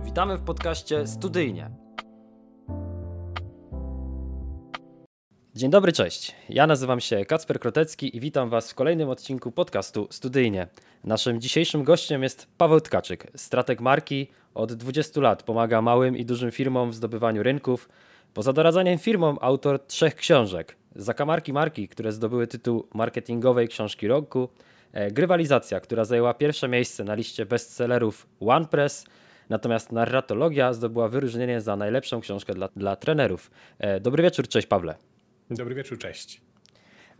Witamy w podcaście Studyjnie. Dzień dobry, cześć. Ja nazywam się Kacper Krotecki i witam Was w kolejnym odcinku podcastu Studyjnie. Naszym dzisiejszym gościem jest Paweł Tkaczyk, strateg marki. Od 20 lat pomaga małym i dużym firmom w zdobywaniu rynków. Poza doradzaniem firmom autor trzech książek. Zakamarki marki, które zdobyły tytuł marketingowej książki roku. E, Grywalizacja, która zajęła pierwsze miejsce na liście bestsellerów OnePress. Natomiast narratologia zdobyła wyróżnienie za najlepszą książkę dla, dla trenerów. E, Dobry wieczór, cześć Pawle. Dobry wieczór, cześć.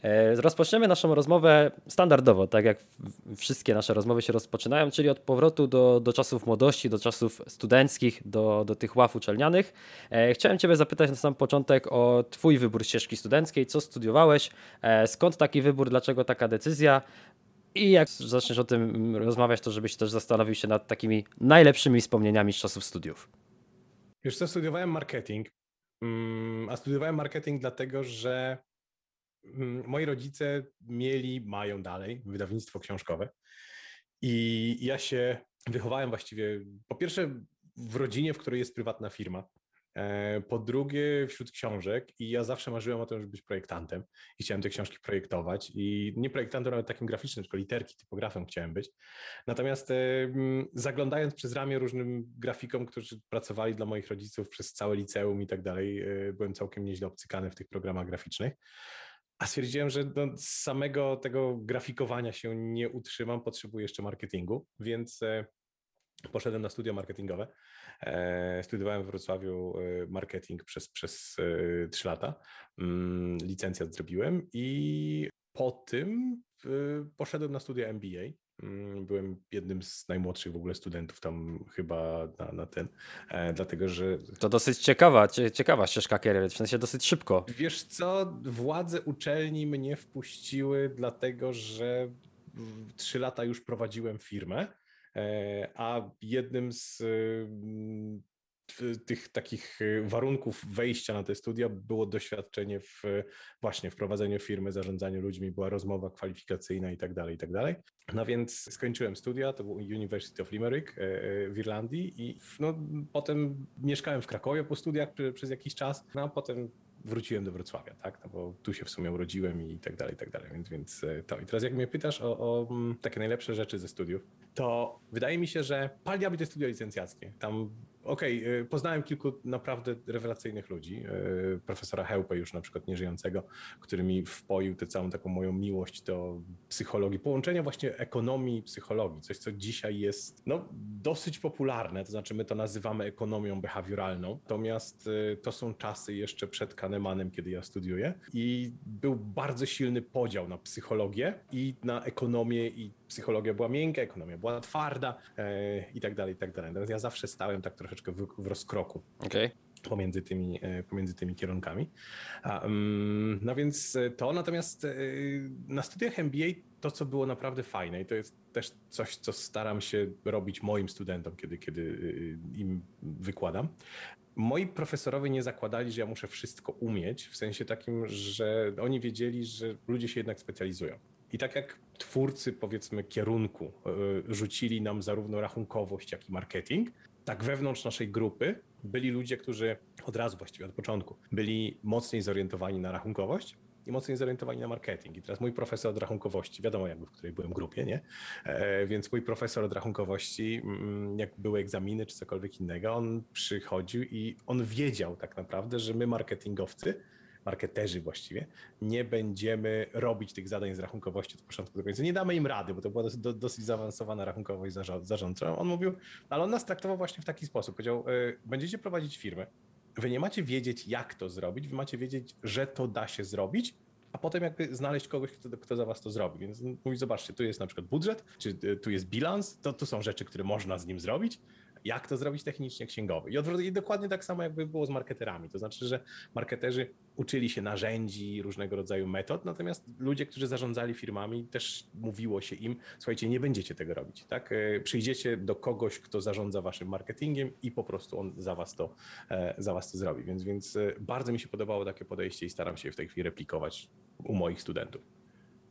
E, Rozpoczniemy naszą rozmowę standardowo, tak jak wszystkie nasze rozmowy się rozpoczynają, czyli od powrotu do, do czasów młodości, do czasów studenckich, do, do tych ław uczelnianych. E, Chciałem Ciebie zapytać na sam początek o Twój wybór ścieżki studenckiej, co studiowałeś, skąd taki wybór, dlaczego taka decyzja i jak zaczniesz o tym rozmawiać, to żebyś też zastanowił się nad takimi najlepszymi wspomnieniami z czasów studiów. Wiesz co, studiowałem marketing, mm, a studiowałem marketing dlatego, że mm, moi rodzice mieli, mają dalej wydawnictwo książkowe i ja się wychowałem właściwie, po pierwsze w rodzinie, w której jest prywatna firma, po drugie wśród książek i ja zawsze marzyłem o tym, żeby być projektantem i chciałem te książki projektować i nie projektantem nawet takim graficznym, tylko literki, typografem chciałem być. Natomiast e, mm, zaglądając przez ramię różnym grafikom, którzy pracowali dla moich rodziców przez całe liceum i tak dalej, e, byłem całkiem nieźle obcykany w tych programach graficznych. A stwierdziłem, że z samego tego grafikowania się nie utrzymam, potrzebuję jeszcze marketingu, więc e, poszedłem na studia marketingowe. E, Studiowałem w Wrocławiu e, marketing przez, przez e, 3 lata. Mm, Licencjat zrobiłem i po tym e, poszedłem na studia MBA. Mm, Byłem jednym z najmłodszych w ogóle studentów tam chyba na, na ten, e, dlatego że To dosyć ciekawa, cie- ciekawa ścieżka kariery, w sensie dosyć szybko. Wiesz co, władze uczelni mnie wpuściły, dlatego że trzy lata już prowadziłem firmę, e, a jednym z mm, tych takich e, warunków wejścia na te studia było doświadczenie w właśnie w prowadzeniu firmy, zarządzaniu ludźmi, była rozmowa kwalifikacyjna i tak dalej, i tak dalej. No więc skończyłem studia, to był University of Limerick e, e, w Irlandii i no, potem mieszkałem w Krakowie po studiach przez jakiś czas, no a potem wróciłem do Wrocławia, tak, no bo tu się w sumie urodziłem i tak dalej, i tak dalej, więc, więc e, to. I teraz jak mnie pytasz o, o mm, takie najlepsze rzeczy ze studiów, to wydaje mi się, że pal diabli studia licencjackie. Tam, okej, e, poznałem kilku naprawdę rewelacyjnych ludzi, e, profesora Hełpę już na przykład nieżyjącego, który mi wpoił tę całą taką moją miłość do psychologii, połączenia właśnie ekonomii i psychologii, coś co dzisiaj jest no, dosyć popularne, to znaczy my to nazywamy ekonomią behawioralną, natomiast y, to są czasy jeszcze przed Kahnemanem, kiedy ja studiuję i był bardzo silny podział na psychologię i na ekonomię i psychologia była miękka, ekonomia była twarda e, i tak dalej, i tak dalej. Natomiast ja zawsze stałem tak troszeczkę w, w rozkroku Okej. pomiędzy tymi, e, pomiędzy tymi kierunkami. Mm, No więc e, to, natomiast e, na studiach MBA to, co było naprawdę fajne i to jest też coś, co staram się robić moim studentom, kiedy, kiedy e, im wykładam. Moi profesorowie nie zakładali, że ja muszę wszystko umieć, w sensie takim, że oni wiedzieli, że ludzie się jednak specjalizują. I tak jak twórcy, powiedzmy, kierunku e, rzucili nam zarówno rachunkowość, jak i marketing, tak wewnątrz naszej grupy byli ludzie, którzy od razu właściwie od początku byli mocniej zorientowani na rachunkowość i mocniej zorientowani na marketing. I teraz mój profesor od rachunkowości, wiadomo jakby w której byłem grupie, nie? E, więc mój profesor od rachunkowości, mm, jak były egzaminy czy cokolwiek innego, on przychodził i on wiedział tak naprawdę, że my marketingowcy, marketerzy właściwie, nie będziemy robić tych zadań z rachunkowości od początku do końca. Nie damy im rady, bo to była dosyć, do- dosyć zaawansowana rachunkowość zarządcza. On mówił, ale on nas traktował właśnie w taki sposób. Powiedział, y, będziecie prowadzić firmę, wy nie macie wiedzieć, jak to zrobić, wy macie wiedzieć, że to da się zrobić, a potem jakby znaleźć kogoś, kto, kto za was to zrobi. Więc mówi, zobaczcie, tu jest na przykład budżet, czy y, tu jest bilans, to tu są rzeczy, które można z nim zrobić. Jak to zrobić technicznie księgowy? I, odwrot- I dokładnie tak samo jakby było z marketerami. To znaczy, że marketerzy uczyli się narzędzi, różnego rodzaju metod, natomiast ludzie, którzy zarządzali firmami, też mówiło się im, słuchajcie, nie będziecie tego robić, tak? E, Przyjdziecie do kogoś, kto zarządza waszym marketingiem i po prostu on za was to, e, za was to zrobi. Więc, więc e, bardzo mi się podobało takie podejście i staram się je w tej chwili replikować u moich studentów.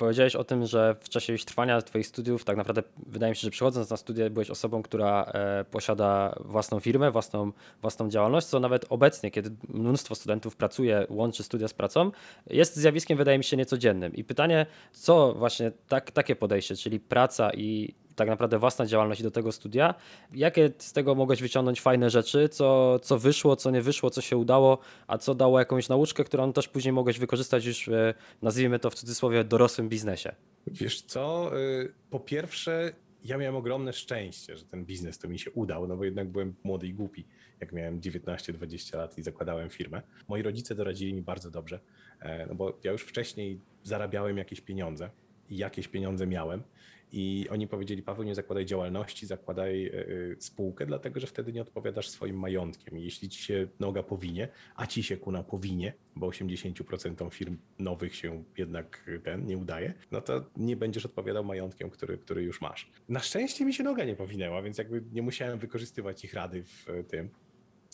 Powiedziałeś o tym, że w czasie już trwania Twoich studiów, tak naprawdę wydaje mi się, że przychodząc na studia, byłeś osobą, która e, posiada własną firmę, własną, własną działalność, co nawet obecnie, kiedy mnóstwo studentów pracuje, łączy studia z pracą, jest zjawiskiem, wydaje mi się, niecodziennym. I pytanie, co właśnie tak, takie podejście, czyli praca i tak naprawdę własna działalność do tego studia. Jakie z tego mogłeś wyciągnąć fajne rzeczy, co, co wyszło, co nie wyszło, co się udało, a co dało jakąś nauczkę, którą też później mogłeś wykorzystać już, w, nazwijmy to w cudzysłowie, dorosłym biznesie? Wiesz co, y, po pierwsze ja miałem ogromne szczęście, że ten biznes to mi się udał, no bo jednak byłem młody i głupi, jak miałem 19-20 lat i zakładałem firmę. Moi rodzice doradzili mi bardzo dobrze, e, no bo ja już wcześniej zarabiałem jakieś pieniądze i jakieś pieniądze miałem i oni powiedzieli, Paweł, nie zakładaj działalności, zakładaj e, e, spółkę, dlatego że wtedy nie odpowiadasz swoim majątkiem. Jeśli ci się noga powinie, a ci się kuna powinie, bo 80% firm nowych się jednak ten nie udaje, no to nie będziesz odpowiadał majątkiem, który, który już masz. Na szczęście mi się noga nie powinęła, więc jakby nie musiałem wykorzystywać ich rady w tym.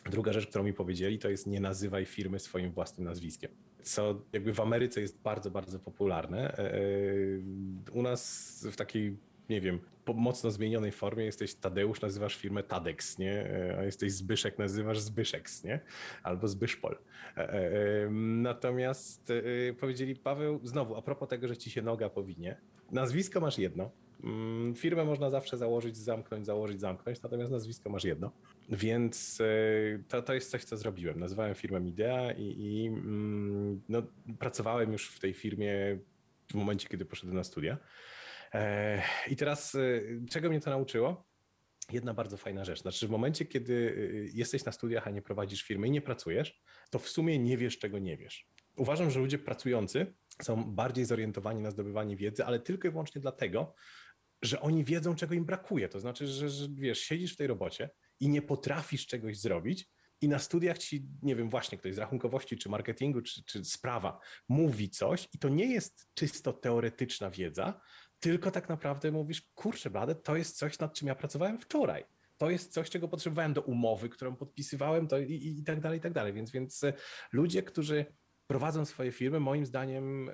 Druga rzecz, którą mi powiedzieli, to jest nie nazywaj firmy swoim własnym nazwiskiem co jakby w Ameryce jest bardzo, bardzo popularne. E, e, u nas w takiej, nie wiem, mocno zmienionej formie jesteś Tadeusz, nazywasz firmę Tadex, nie? E, a jesteś Zbyszek, nazywasz Zbyszeks, nie? Albo Zbyszpol. Natomiast powiedzieli, Paweł, znowu, a propos tego, że ci się noga powinie, nazwisko masz jedno, Firmę można zawsze założyć, zamknąć, założyć, zamknąć, natomiast nazwisko masz jedno. Więc e, to, to jest coś, co zrobiłem. Nazwałem firmę Idea i, i mm, no, pracowałem już w tej firmie w momencie, kiedy poszedłem na studia. E, I teraz, e, czego mnie to nauczyło? Jedna bardzo fajna rzecz. Znaczy, w momencie, kiedy jesteś na studiach, a nie prowadzisz firmy i nie pracujesz, to w sumie nie wiesz, czego nie wiesz. Uważam, że ludzie pracujący są bardziej zorientowani na zdobywanie wiedzy, ale tylko i wyłącznie dlatego, że oni wiedzą, czego im brakuje. To znaczy, że, że wiesz, siedzisz w tej robocie, i nie potrafisz czegoś zrobić, i na studiach ci, nie wiem, właśnie ktoś z rachunkowości, czy marketingu, czy, czy sprawa mówi coś, i to nie jest czysto teoretyczna wiedza, tylko tak naprawdę mówisz, kurczę, blade, to jest coś, nad czym ja pracowałem wczoraj. To jest coś, czego potrzebowałem do umowy, którą podpisywałem, to i, i, i tak dalej, i tak dalej. Więc, więc e, ludzie, którzy prowadzą swoje firmy, moim zdaniem e,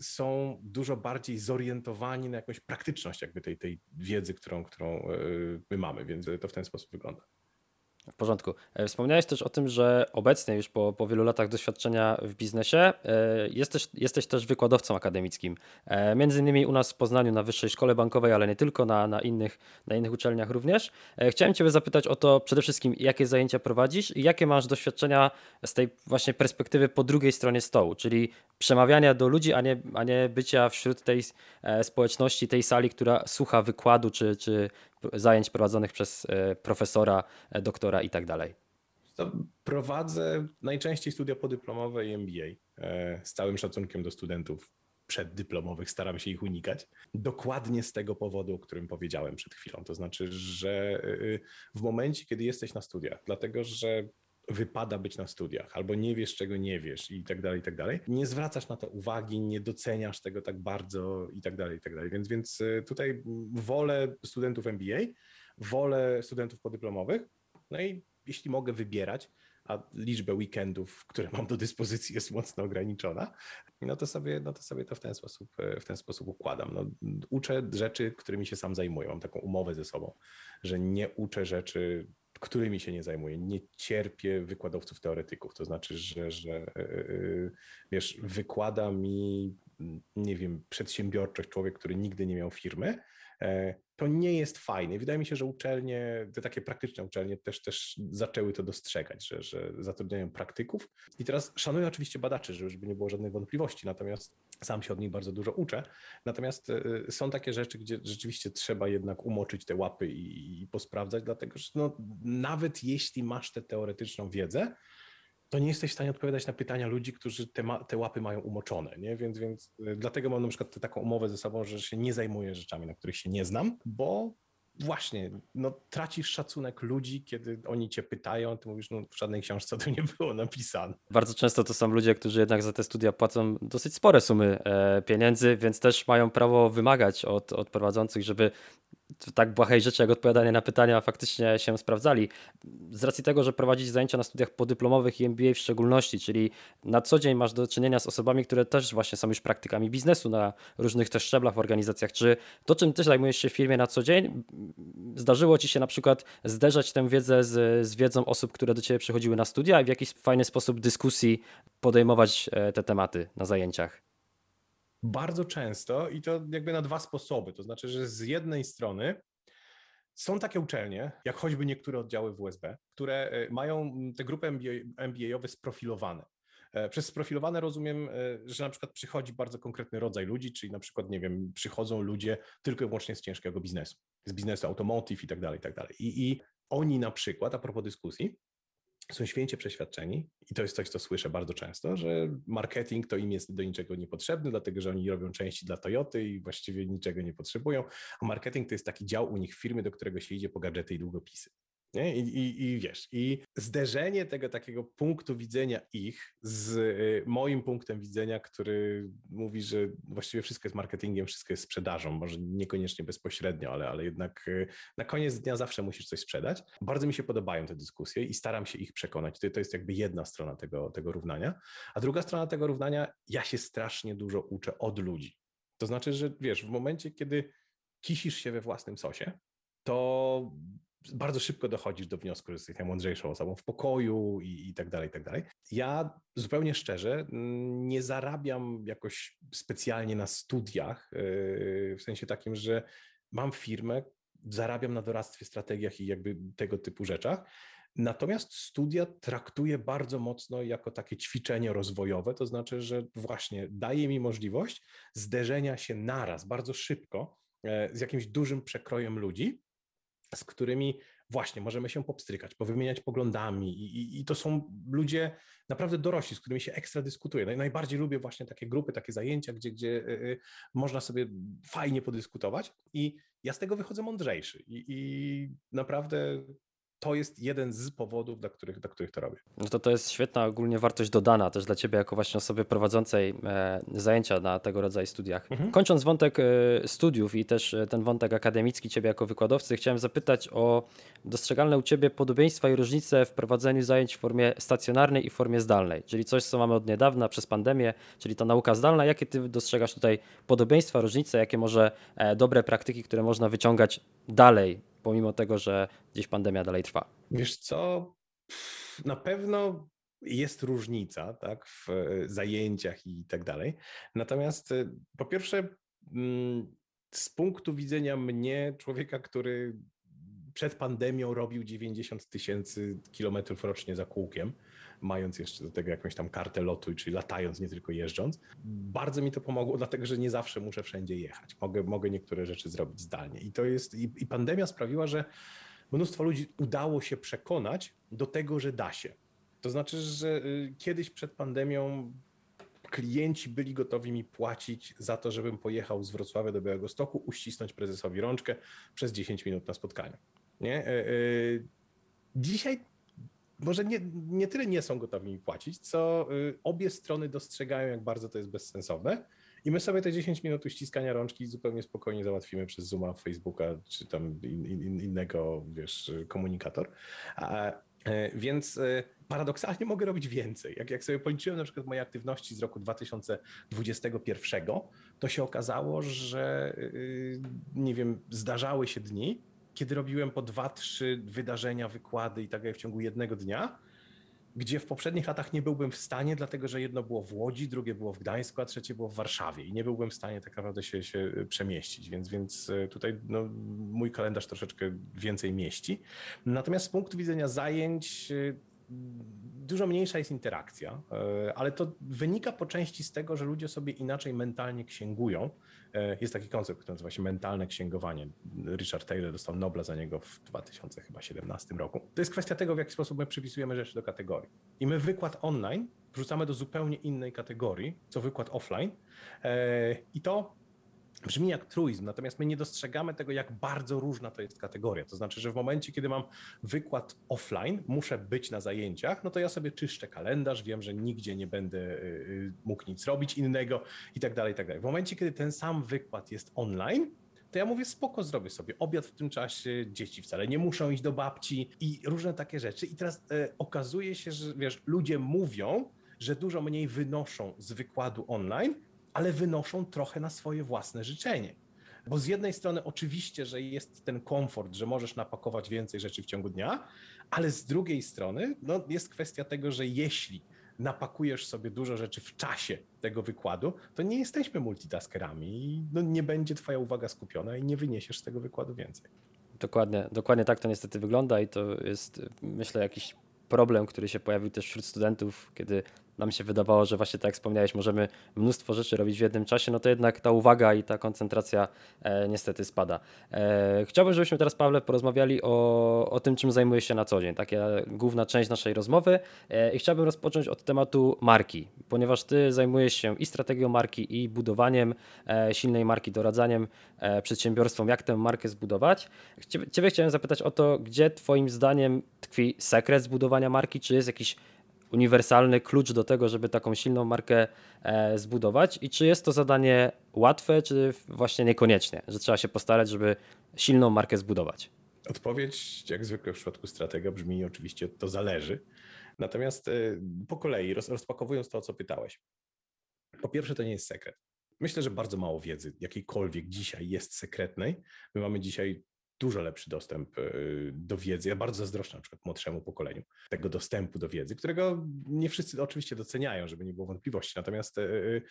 są dużo bardziej zorientowani na jakąś praktyczność jakby tej, tej wiedzy, którą, którą e, my mamy, więc to w ten sposób wygląda. W porządku. E, wspomniałeś też o tym, że obecnie już po, po wielu latach doświadczenia w biznesie e, jesteś, jesteś też wykładowcą akademickim. E, między innymi u nas w Poznaniu na Wyższej Szkole Bankowej, ale nie tylko, na, na, innych, na innych uczelniach również. Chciałem Ciebie zapytać o to przede wszystkim, jakie zajęcia prowadzisz i jakie masz doświadczenia z tej właśnie perspektywy po drugiej stronie stołu, czyli przemawiania do ludzi, a nie, a nie bycia wśród tej społeczności, tej sali, która słucha wykładu czy, czy zajęć prowadzonych przez e, profesora, e, doktora i tak dalej? Prowadzę najczęściej studia podyplomowe i MBA. E, z całym szacunkiem do studentów przeddyplomowych staram się ich unikać. Dokładnie z tego powodu, o którym powiedziałem przed chwilą. To znaczy, że w momencie, kiedy jesteś na studiach, dlatego że wypada być na studiach, albo nie wiesz, czego nie wiesz i tak dalej, i tak dalej. Nie zwracasz na to uwagi, nie doceniasz tego tak bardzo i tak dalej, i tak dalej. Więc, więc y, tutaj wolę studentów MBA, wolę studentów podyplomowych, no i jeśli mogę wybierać, a liczbę weekendów, które mam do dyspozycji jest mocno ograniczona, no to sobie, no to, sobie to w ten sposób, w ten sposób układam. No, uczę rzeczy, którymi się sam zajmuję. Mam taką umowę ze sobą, że nie uczę rzeczy którymi się nie zajmuję. Nie cierpię wykładowców teoretyków. To znaczy, że, że e, e, wiesz, wykłada mi, nie wiem, przedsiębiorczość człowiek, który nigdy nie miał firmy, to nie jest fajne. Wydaje mi się, że uczelnie, te takie praktyczne uczelnie też, też zaczęły to dostrzegać, że, że zatrudniają praktyków. I teraz szanuję oczywiście badaczy, żeby nie było żadnej wątpliwości, natomiast sam się od nich bardzo dużo uczę. Natomiast y, są takie rzeczy, gdzie rzeczywiście trzeba jednak umoczyć te łapy i, i posprawdzać, dlatego że no, nawet jeśli masz tę teoretyczną wiedzę, to nie jesteś w stanie odpowiadać na pytania ludzi, którzy te, ma, te łapy mają umoczone, nie? Więc, więc y, dlatego mam na przykład taką umowę ze sobą, że się nie zajmuję rzeczami, na których się nie znam, bo właśnie, no, tracisz szacunek ludzi, kiedy oni cię pytają, ty mówisz, no w żadnej książce to nie było napisane. Bardzo często to są ludzie, którzy jednak za te studia płacą dosyć spore sumy e, pieniędzy, więc też mają prawo wymagać od, od prowadzących, żeby tak błahej rzeczy jak odpowiadanie na pytania faktycznie się sprawdzali. Z racji tego, że prowadzić zajęcia na studiach podyplomowych i MBA w szczególności, czyli na co dzień masz do czynienia z osobami, które też właśnie są już praktykami biznesu na różnych też szczeblach w organizacjach. Czy to, czym ty zajmujesz się w firmie na co dzień, zdarzyło ci się na przykład zderzać tę wiedzę z, z wiedzą osób, które do ciebie przychodziły na studia i w jakiś fajny sposób dyskusji podejmować e, te tematy na zajęciach? Bardzo często i to jakby na dwa sposoby. To znaczy, że z jednej strony są takie uczelnie, jak choćby niektóre oddziały WSB, które e, mają te grupy MBA, MBA-owe sprofilowane. E, przez sprofilowane rozumiem, e, że na przykład przychodzi bardzo konkretny rodzaj ludzi, czyli na przykład, nie wiem, przychodzą ludzie tylko i wyłącznie z ciężkiego biznesu, z biznesu automotive i tak dalej, i tak dalej. I oni na przykład, a propos dyskusji, są święcie przeświadczeni, i to jest coś, co słyszę bardzo często, że marketing to im jest do niczego niepotrzebny, dlatego że oni robią części dla Toyoty i właściwie niczego nie potrzebują, a marketing to jest taki dział u nich w firmie, do którego się idzie po gadżety i długopisy. Nie? I, i, I wiesz, i zderzenie tego takiego punktu widzenia ich z y, moim punktem widzenia, który mówi, że właściwie wszystko jest marketingiem, wszystko jest sprzedażą, może niekoniecznie bezpośrednio, ale, ale jednak y, na koniec dnia zawsze musisz coś sprzedać. Bardzo mi się podobają te dyskusje i staram się ich przekonać. To, to jest jakby jedna strona tego, tego równania. A druga strona tego równania, ja się strasznie dużo uczę od ludzi. To znaczy, że wiesz, w momencie, kiedy kisisz się we własnym sosie, to bardzo szybko dochodzisz do wniosku, że jesteś najmądrzejszą osobą w pokoju i, i tak dalej, i tak dalej. Ja zupełnie szczerze mm, nie zarabiam jakoś specjalnie na studiach, yy, w sensie takim, że mam firmę, zarabiam na doradztwie, strategiach i jakby tego typu rzeczach. Natomiast studia traktuję bardzo mocno jako takie ćwiczenie rozwojowe, to znaczy, że właśnie daje mi możliwość zderzenia się naraz, bardzo szybko e, z jakimś dużym przekrojem ludzi, z którymi właśnie możemy się popstrykać, powymieniać poglądami i, i, i, to są ludzie naprawdę dorośli, z którymi się ekstra dyskutuje. Naj, najbardziej lubię właśnie takie grupy, takie zajęcia, gdzie, gdzie y, można sobie fajnie podyskutować i ja z tego wychodzę mądrzejszy i, i naprawdę to jest jeden z powodów, dla których, dla których to robię. No to to jest świetna ogólnie wartość dodana też dla Ciebie jako właśnie osoby prowadzącej e, zajęcia na tego rodzaju studiach. Mhm. Kończąc wątek e, studiów i też e, ten wątek akademicki Ciebie jako wykładowcy, chciałem zapytać o dostrzegalne u Ciebie podobieństwa i różnice w prowadzeniu zajęć w formie stacjonarnej i w formie zdalnej, czyli coś, co mamy od niedawna przez pandemię, czyli ta nauka zdalna. Jakie Ty dostrzegasz tutaj podobieństwa, różnice, jakie może dobre praktyki, które można wyciągać dalej pomimo tego, że gdzieś pandemia dalej trwa? Wiesz co, na pewno jest różnica tak, w e, zajęciach i tak dalej. Natomiast e, po pierwsze, mm, z punktu widzenia mnie, człowieka, który przed pandemią robił 90 tysięcy kilometrów rocznie za kółkiem, mając jeszcze do tego jakąś tam kartę lotu, czyli latając, nie tylko jeżdżąc. Bardzo mi to pomogło, dlatego że nie zawsze muszę wszędzie jechać. Mogę, mogę niektóre rzeczy zrobić zdalnie. I to jest, i, i pandemia sprawiła, że mnóstwo ludzi udało się przekonać do tego, że da się. To znaczy, że y, kiedyś przed pandemią klienci byli gotowi mi płacić za to, żebym pojechał z Wrocławia do Białego Stoku, uścisnąć prezesowi rączkę przez 10 minut na spotkaniu. Nie? E, e, dzisiaj może nie, nie tyle nie są gotowi mi płacić, co y, obie strony dostrzegają, jak bardzo to jest bezsensowne. I my sobie te 10 minut uściskania rączki zupełnie spokojnie załatwimy przez Zooma, Facebooka czy tam in, in, innego, wiesz, komunikator. A, e, więc e, paradoksalnie mogę robić więcej. Jak, jak sobie policzyłem na przykład moje aktywności z roku 2021, to się okazało, że y, nie wiem, zdarzały się dni, kiedy robiłem po dwa, trzy wydarzenia, wykłady i tak w ciągu jednego dnia, gdzie w poprzednich latach nie byłbym w stanie, dlatego że jedno było w Łodzi, drugie było w Gdańsku, a trzecie było w Warszawie i nie byłbym w stanie tak naprawdę się, się przemieścić, więc, więc e, tutaj no, mój kalendarz troszeczkę więcej mieści. Natomiast z punktu widzenia zajęć e, dużo mniejsza jest interakcja, e, ale to wynika po części z tego, że ludzie sobie inaczej mentalnie księgują. E, jest taki koncept, który nazywa się mentalne księgowanie. Richard Taylor dostał Nobla za niego w 2017 roku. To jest kwestia tego, w jaki sposób my przypisujemy rzeczy do kategorii. I my wykład online wrzucamy do zupełnie innej kategorii, co wykład offline. E, I to brzmi jak truizm, natomiast my nie dostrzegamy tego, jak bardzo różna to jest kategoria. To znaczy, że w momencie, kiedy mam wykład offline, muszę być na zajęciach, no to ja sobie czyszczę kalendarz, wiem, że nigdzie nie będę y, y, mógł nic robić innego i tak dalej, i tak dalej. W momencie, kiedy ten sam wykład jest online, to ja mówię, spoko, zrobię sobie obiad w tym czasie, dzieci wcale nie muszą iść do babci i różne takie rzeczy. I teraz e, okazuje się, że wiesz, ludzie mówią, że dużo mniej wynoszą z wykładu online, ale wynoszą trochę na swoje własne życzenie. Bo z jednej strony oczywiście, że jest ten komfort, że możesz napakować więcej rzeczy w ciągu dnia, ale z drugiej strony no, jest kwestia tego, że jeśli napakujesz sobie dużo rzeczy w czasie tego wykładu, to nie jesteśmy multitaskerami i no, nie będzie twoja uwaga skupiona i nie wyniesiesz z tego wykładu więcej. Dokładnie, dokładnie tak to niestety wygląda i to jest myślę jakiś problem, który się pojawił też wśród studentów, kiedy nam się wydawało, że właśnie tak jak wspomniałeś, możemy mnóstwo rzeczy robić w jednym czasie, no to jednak ta uwaga i ta koncentracja e, niestety spada. E, chciałbym, żebyśmy teraz, Pawle, porozmawiali o, o tym, czym zajmujesz się na co dzień. Taka główna część naszej rozmowy. E, I chciałbym rozpocząć od tematu marki, ponieważ ty zajmujesz się i strategią marki, i budowaniem e, silnej marki, doradzaniem e, przedsiębiorstwom, jak tę markę zbudować. Ciebie, ciebie chciałem zapytać o to, gdzie Twoim zdaniem tkwi sekret zbudowania marki? Czy jest jakiś uniwersalny klucz do tego, żeby taką silną markę e, zbudować i czy jest to zadanie łatwe, czy właśnie niekoniecznie, że trzeba się postarać, żeby silną markę zbudować? Odpowiedź, jak zwykle w przypadku stratega, brzmi oczywiście to zależy. Natomiast e, po kolei, rozpakowując to, o co pytałeś. Po pierwsze, to nie jest sekret. Myślę, że bardzo mało wiedzy jakiejkolwiek dzisiaj jest sekretnej. My mamy dzisiaj dużo lepszy dostęp y, do wiedzy. Ja bardzo zazdroszczę na przykład młodszemu pokoleniu tego dostępu do wiedzy, którego nie wszyscy oczywiście doceniają, żeby nie było wątpliwości. Natomiast y, y,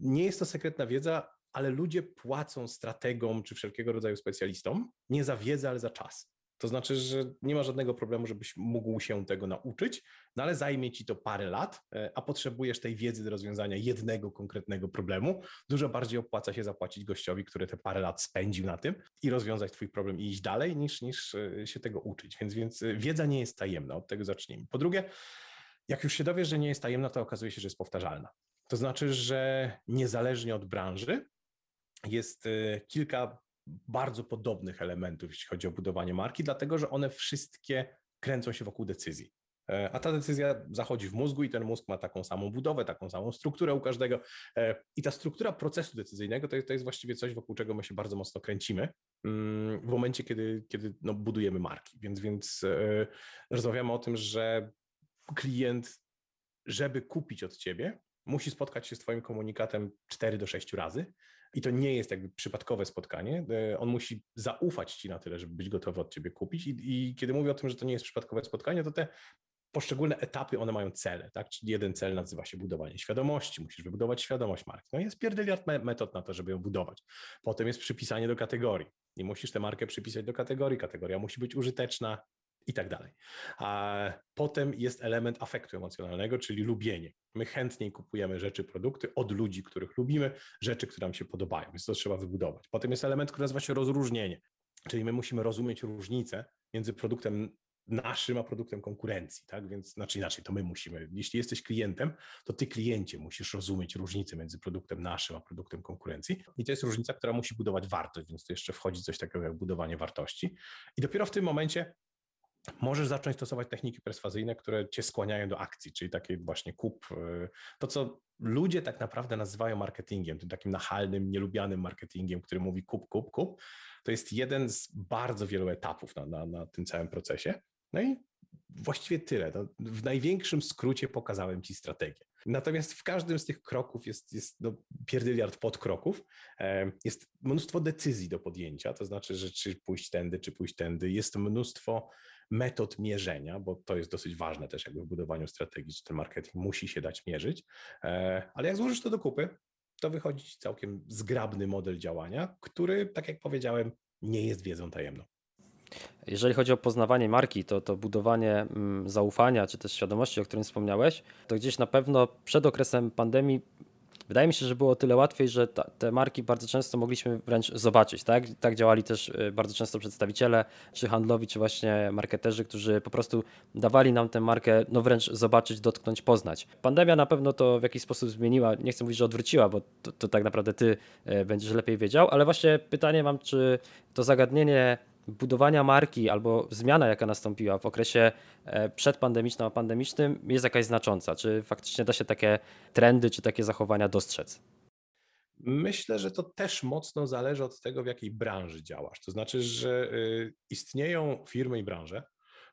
nie jest to sekretna wiedza, ale ludzie płacą strategom czy wszelkiego rodzaju specjalistom nie za wiedzę, ale za czas. To znaczy, że nie ma żadnego problemu, żebyś mógł się tego nauczyć, no ale zajmie ci to parę lat, e, a potrzebujesz tej wiedzy do rozwiązania jednego konkretnego problemu. Dużo bardziej opłaca się zapłacić gościowi, który te parę lat spędził na tym i rozwiązać twój problem i iść dalej, niż, niż e, się tego uczyć. Więc, więc e, wiedza nie jest tajemna, od tego zacznijmy. Po drugie, jak już się dowiesz, że nie jest tajemna, to okazuje się, że jest powtarzalna. To znaczy, że niezależnie od branży, jest kilka bardzo podobnych elementów, jeśli chodzi o budowanie marki, dlatego że one wszystkie kręcą się wokół decyzji. E, a ta decyzja zachodzi w mózgu i ten mózg ma taką samą budowę, taką samą strukturę u każdego. E, I ta struktura procesu decyzyjnego to jest, to jest właściwie coś, wokół czego my się bardzo mocno kręcimy mm, w momencie, kiedy, kiedy no, budujemy marki. Więc, więc e, rozmawiamy o tym, że klient, żeby kupić od ciebie, musi spotkać się z Twoim komunikatem 4 do 6 razy. I to nie jest jakby przypadkowe spotkanie. E, on musi zaufać Ci na tyle, żeby być gotowy od Ciebie kupić. I, I, kiedy mówię o tym, że to nie jest przypadkowe spotkanie, to te poszczególne etapy, one mają cele, tak? Czyli jeden cel nazywa się budowanie świadomości, musisz wybudować świadomość marki. No jest pierdyliard metod na to, żeby ją budować. Potem jest przypisanie do kategorii i musisz tę markę przypisać do kategorii. Kategoria musi być użyteczna, i tak dalej. A potem jest element afektu emocjonalnego, czyli lubienie. My chętniej kupujemy rzeczy, produkty od ludzi, których lubimy, rzeczy, które nam się podobają, więc to trzeba wybudować. Potem jest element, który nazywa się rozróżnienie, czyli my musimy rozumieć różnicę między produktem naszym, a produktem konkurencji, tak? Więc znaczy inaczej, to my musimy. Jeśli jesteś klientem, to ty kliencie musisz rozumieć różnicę między produktem naszym, a produktem konkurencji. I to jest różnica, która musi budować wartość, więc tu jeszcze wchodzi coś takiego jak budowanie wartości. I dopiero w tym momencie możesz zacząć stosować techniki perswazyjne, które cię skłaniają do akcji, czyli takiej właśnie kup. Y, to, co ludzie tak naprawdę nazywają marketingiem, tym takim nachalnym, nielubianym marketingiem, który mówi kup, kup, kup, to jest jeden z bardzo wielu etapów na, na, na tym całym procesie. No i właściwie tyle. No, w największym skrócie pokazałem Ci strategię. Natomiast w każdym z tych kroków jest, jest no, pierdyliard podkroków. Jest mnóstwo decyzji do podjęcia, to znaczy, że czy pójść tędy, czy pójść tędy. Jest mnóstwo metod mierzenia, bo to jest dosyć ważne też jakby w budowaniu strategii, że ten marketing musi się dać mierzyć, e, ale jak złożysz to do kupy, to wychodzi całkiem zgrabny model działania, który, tak jak powiedziałem, nie jest wiedzą tajemną. Jeżeli chodzi o poznawanie marki, to, to budowanie mm, zaufania czy też świadomości, o którym wspomniałeś, to gdzieś na pewno przed okresem pandemii Wydaje mi się, że było tyle łatwiej, że ta, te marki bardzo często mogliśmy wręcz zobaczyć. Tak? tak działali też y, bardzo często przedstawiciele, czy handlowi, czy właśnie marketerzy, którzy po prostu dawali nam tę markę no wręcz zobaczyć, dotknąć, poznać. Pandemia na pewno to w jakiś sposób zmieniła. Nie chcę mówić, że odwróciła, bo to, to tak naprawdę ty y, będziesz lepiej wiedział, ale właśnie pytanie mam, czy to zagadnienie budowania marki albo zmiana, jaka nastąpiła w okresie e, przedpandemicznym a pandemicznym jest jakaś znacząca? Czy faktycznie da się takie trendy czy takie zachowania dostrzec? Myślę, że to też mocno zależy od tego, w jakiej branży działasz. To znaczy, że y, istnieją firmy i branże,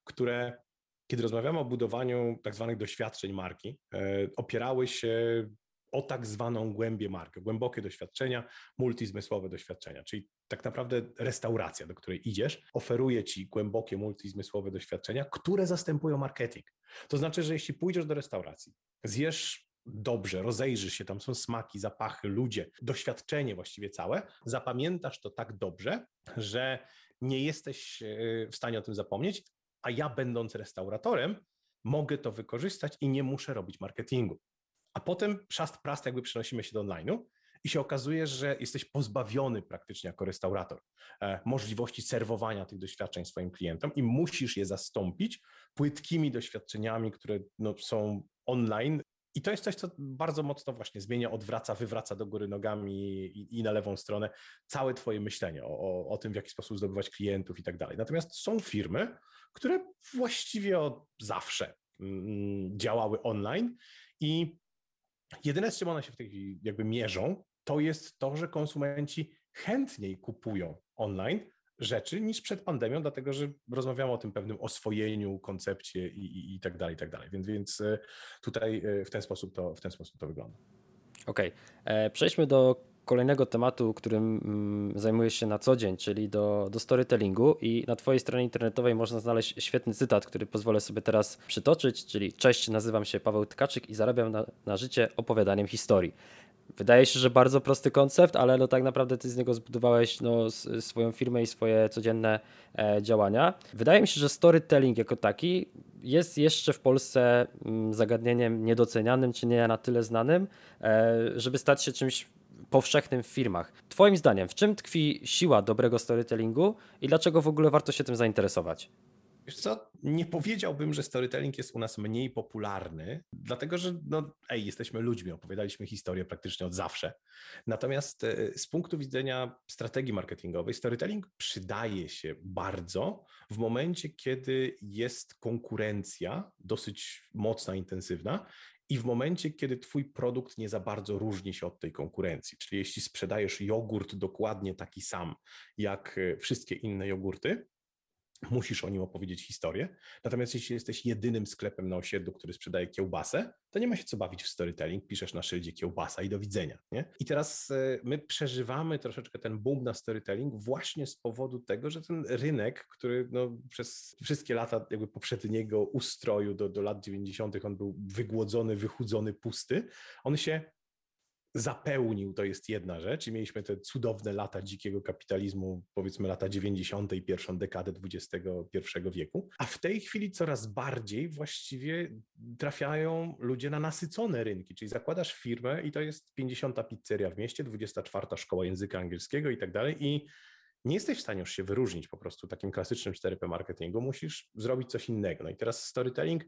które, kiedy rozmawiamy o budowaniu tak zwanych doświadczeń marki, e, opierały się o tak zwaną głębię markę, głębokie doświadczenia, multizmysłowe doświadczenia, czyli tak naprawdę restauracja, do której idziesz, oferuje ci głębokie multizmysłowe doświadczenia, które zastępują marketing. To znaczy, że jeśli pójdziesz do restauracji, zjesz dobrze, rozejrzysz się, tam są smaki, zapachy, ludzie, doświadczenie właściwie całe, zapamiętasz to tak dobrze, że nie jesteś e, w stanie o tym zapomnieć, a ja będąc restauratorem, mogę to wykorzystać i nie muszę robić marketingu. A potem szast prast jakby przenosimy się do online'u i się okazuje, że jesteś pozbawiony praktycznie jako restaurator e, możliwości serwowania tych doświadczeń swoim klientom i musisz je zastąpić płytkimi doświadczeniami, które no, są online i to jest coś, co bardzo mocno właśnie zmienia, odwraca, wywraca do góry nogami i, i na lewą stronę całe Twoje myślenie o, o, o, tym, w jaki sposób zdobywać klientów i tak dalej. Natomiast są firmy, które właściwie od zawsze mm, działały online i jedyne, z czym one się w tej chwili jakby mierzą, to jest to, że konsumenci chętniej kupują online, rzeczy niż przed pandemią, dlatego że rozmawiamy o tym pewnym oswojeniu, koncepcie i, i, i tak dalej, i tak dalej. Więc, więc e, tutaj e, w ten sposób to, w ten sposób to wygląda. Okej, okay. E, przejdźmy do kolejnego tematu, którym mm, zajmujesz się na co dzień, czyli do, do storytellingu i na Twojej stronie internetowej można znaleźć świetny cytat, który pozwolę sobie teraz przytoczyć, czyli cześć, nazywam się Paweł Tkaczyk i zarabiam na, na życie opowiadaniem historii. Wydaje się, że bardzo prosty koncept, ale no tak naprawdę ty z niego zbudowałeś no, swoją firmę i swoje codzienne e, działania. Wydaje mi się, że storytelling jako taki jest jeszcze w Polsce mm, zagadnieniem niedocenianym, czy nie na tyle znanym, e, żeby stać się czymś powszechnym w firmach. Twoim zdaniem, w czym tkwi siła dobrego storytellingu i dlaczego w ogóle warto się tym zainteresować? Wiesz co, nie powiedziałbym, że storytelling jest u nas mniej popularny, dlatego że no, ej, jesteśmy ludźmi, opowiadaliśmy historię praktycznie od zawsze. Natomiast e, z punktu widzenia strategii marketingowej, storytelling przydaje się bardzo w momencie, kiedy jest konkurencja dosyć mocna, intensywna i w momencie, kiedy Twój produkt nie za bardzo różni się od tej konkurencji. Czyli jeśli sprzedajesz jogurt dokładnie taki sam jak e, wszystkie inne jogurty, musisz o nim opowiedzieć historię. Natomiast jeśli jesteś jedynym sklepem na osiedlu, który sprzedaje kiełbasę, to nie ma się co bawić w storytelling, piszesz na szyldzie kiełbasa i do widzenia. Nie? I teraz e, my przeżywamy troszeczkę ten boom na storytelling właśnie z powodu tego, że ten rynek, który no, przez wszystkie lata jakby poprzedniego ustroju do, do lat 90. on był wygłodzony, wychudzony, pusty, on się zapełnił, to jest jedna rzecz i mieliśmy te cudowne lata dzikiego kapitalizmu, powiedzmy lata 90. i pierwszą dekadę XXI wieku, a w tej chwili coraz bardziej właściwie trafiają ludzie na nasycone rynki, czyli zakładasz firmę i to jest 50. pizzeria w mieście, 24. szkoła języka angielskiego i tak dalej i nie jesteś w stanie już się wyróżnić po prostu takim klasycznym 4P marketingu, musisz zrobić coś innego. No i teraz storytelling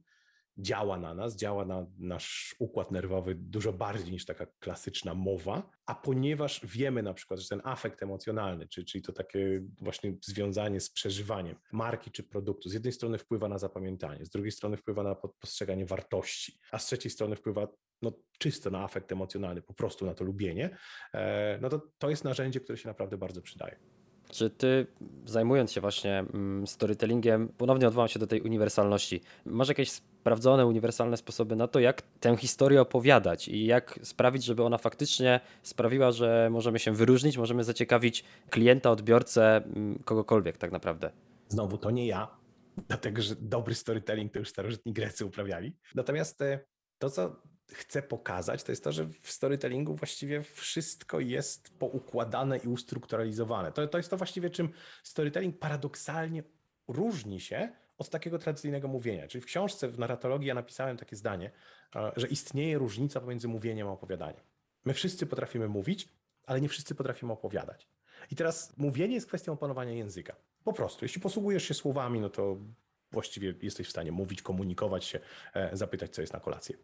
działa na nas, działa na nasz układ nerwowy dużo bardziej niż taka klasyczna mowa, a ponieważ wiemy na przykład, że ten afekt emocjonalny, czyli, czyli to takie właśnie związanie z przeżywaniem marki czy produktu, z jednej strony wpływa na zapamiętanie, z drugiej strony wpływa na postrzeganie wartości, a z trzeciej strony wpływa no, czysto na afekt emocjonalny, po prostu na to lubienie, e, no to to jest narzędzie, które się naprawdę bardzo przydaje. Czy ty, zajmując się właśnie mm, storytellingiem, ponownie odwołam się do tej uniwersalności, masz jakieś sprawdzone, uniwersalne sposoby na to, jak tę historię opowiadać i jak sprawić, żeby ona faktycznie sprawiła, że możemy się wyróżnić, możemy zaciekawić klienta, odbiorcę, mm, kogokolwiek tak naprawdę? Znowu, to nie ja, dlatego że dobry storytelling to już starożytni Grecy uprawiali. Natomiast e, to, co chcę pokazać, to jest to, że w storytellingu właściwie wszystko jest poukładane i ustrukturalizowane. To, to jest to właściwie, czym storytelling paradoksalnie różni się od takiego tradycyjnego mówienia. Czyli w książce, w narratologii ja napisałem takie zdanie, że istnieje różnica pomiędzy mówieniem a opowiadaniem. My wszyscy potrafimy mówić, ale nie wszyscy potrafimy opowiadać. I teraz mówienie jest kwestią opanowania języka. Po prostu, jeśli posługujesz się słowami, no to właściwie jesteś w stanie mówić, komunikować się, e, zapytać, co jest na kolację.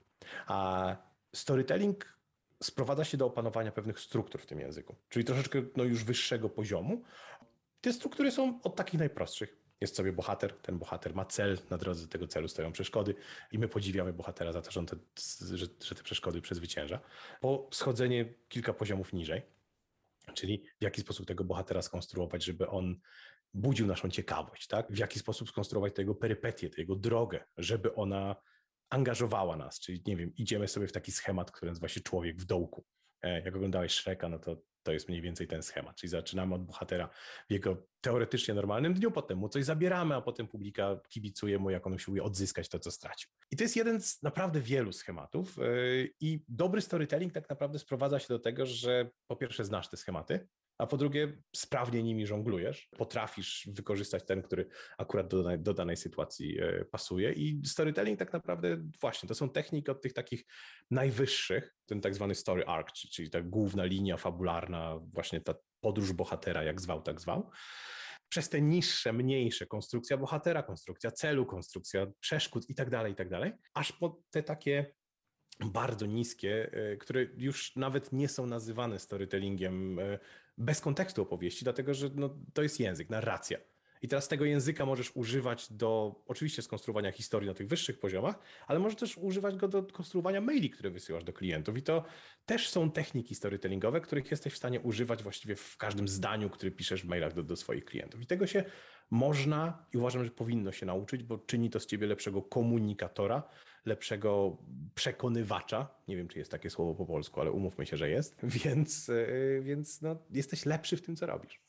A storytelling sprowadza się do opanowania pewnych struktur w tym języku, czyli troszeczkę no, już wyższego poziomu. Te struktury są od takich najprostszych. jest sobie bohater, ten bohater ma cel, na drodze do tego celu stoją przeszkody i my podziwiamy bohatera za to, że, te, że, że te przeszkody przezwycięża. Po schodzenie kilka poziomów niżej, czyli w jaki sposób tego bohatera skonstruować, żeby on budził naszą ciekawość, tak? W jaki sposób skonstruować tego perypetię, tego drogę, żeby ona angażowała nas, czyli nie wiem, idziemy sobie w taki schemat, który nazywa się człowiek w dołku. E, jak oglądałeś Shreka, no to to jest mniej więcej ten schemat, czyli zaczynamy od bohatera w jego teoretycznie normalnym dniu, potem mu coś zabieramy, a potem publika kibicuje mu, jak on usiłuje odzyskać to, co stracił. I to jest jeden z naprawdę wielu schematów yy, i dobry storytelling tak naprawdę sprowadza się do tego, że po pierwsze znasz te schematy, a po drugie sprawnie nimi żonglujesz, potrafisz wykorzystać ten, który akurat do danej, do danej sytuacji e, pasuje. I storytelling tak naprawdę właśnie, to są techniki od tych takich najwyższych, ten tak zwany story arc, czyli ta główna linia fabularna, właśnie ta podróż bohatera, jak zwał, tak zwał, przez te niższe, mniejsze, konstrukcja bohatera, konstrukcja celu, konstrukcja przeszkód i tak dalej, i tak dalej, aż po te takie bardzo niskie, e, które już nawet nie są nazywane storytellingiem e, bez kontekstu opowieści, dlatego że no, to jest język, narracja. I teraz tego języka możesz używać do oczywiście skonstruowania historii na tych wyższych poziomach, ale możesz też używać go do konstruowania maili, które wysyłasz do klientów. I to też są techniki storytellingowe, których jesteś w stanie używać właściwie w każdym zdaniu, które piszesz w mailach do, do swoich klientów. I tego się można i uważam, że powinno się nauczyć, bo czyni to z ciebie lepszego komunikatora, lepszego przekonywacza. Nie wiem, czy jest takie słowo po polsku, ale umówmy się, że jest. Więc, e, więc no, jesteś lepszy w tym, co robisz.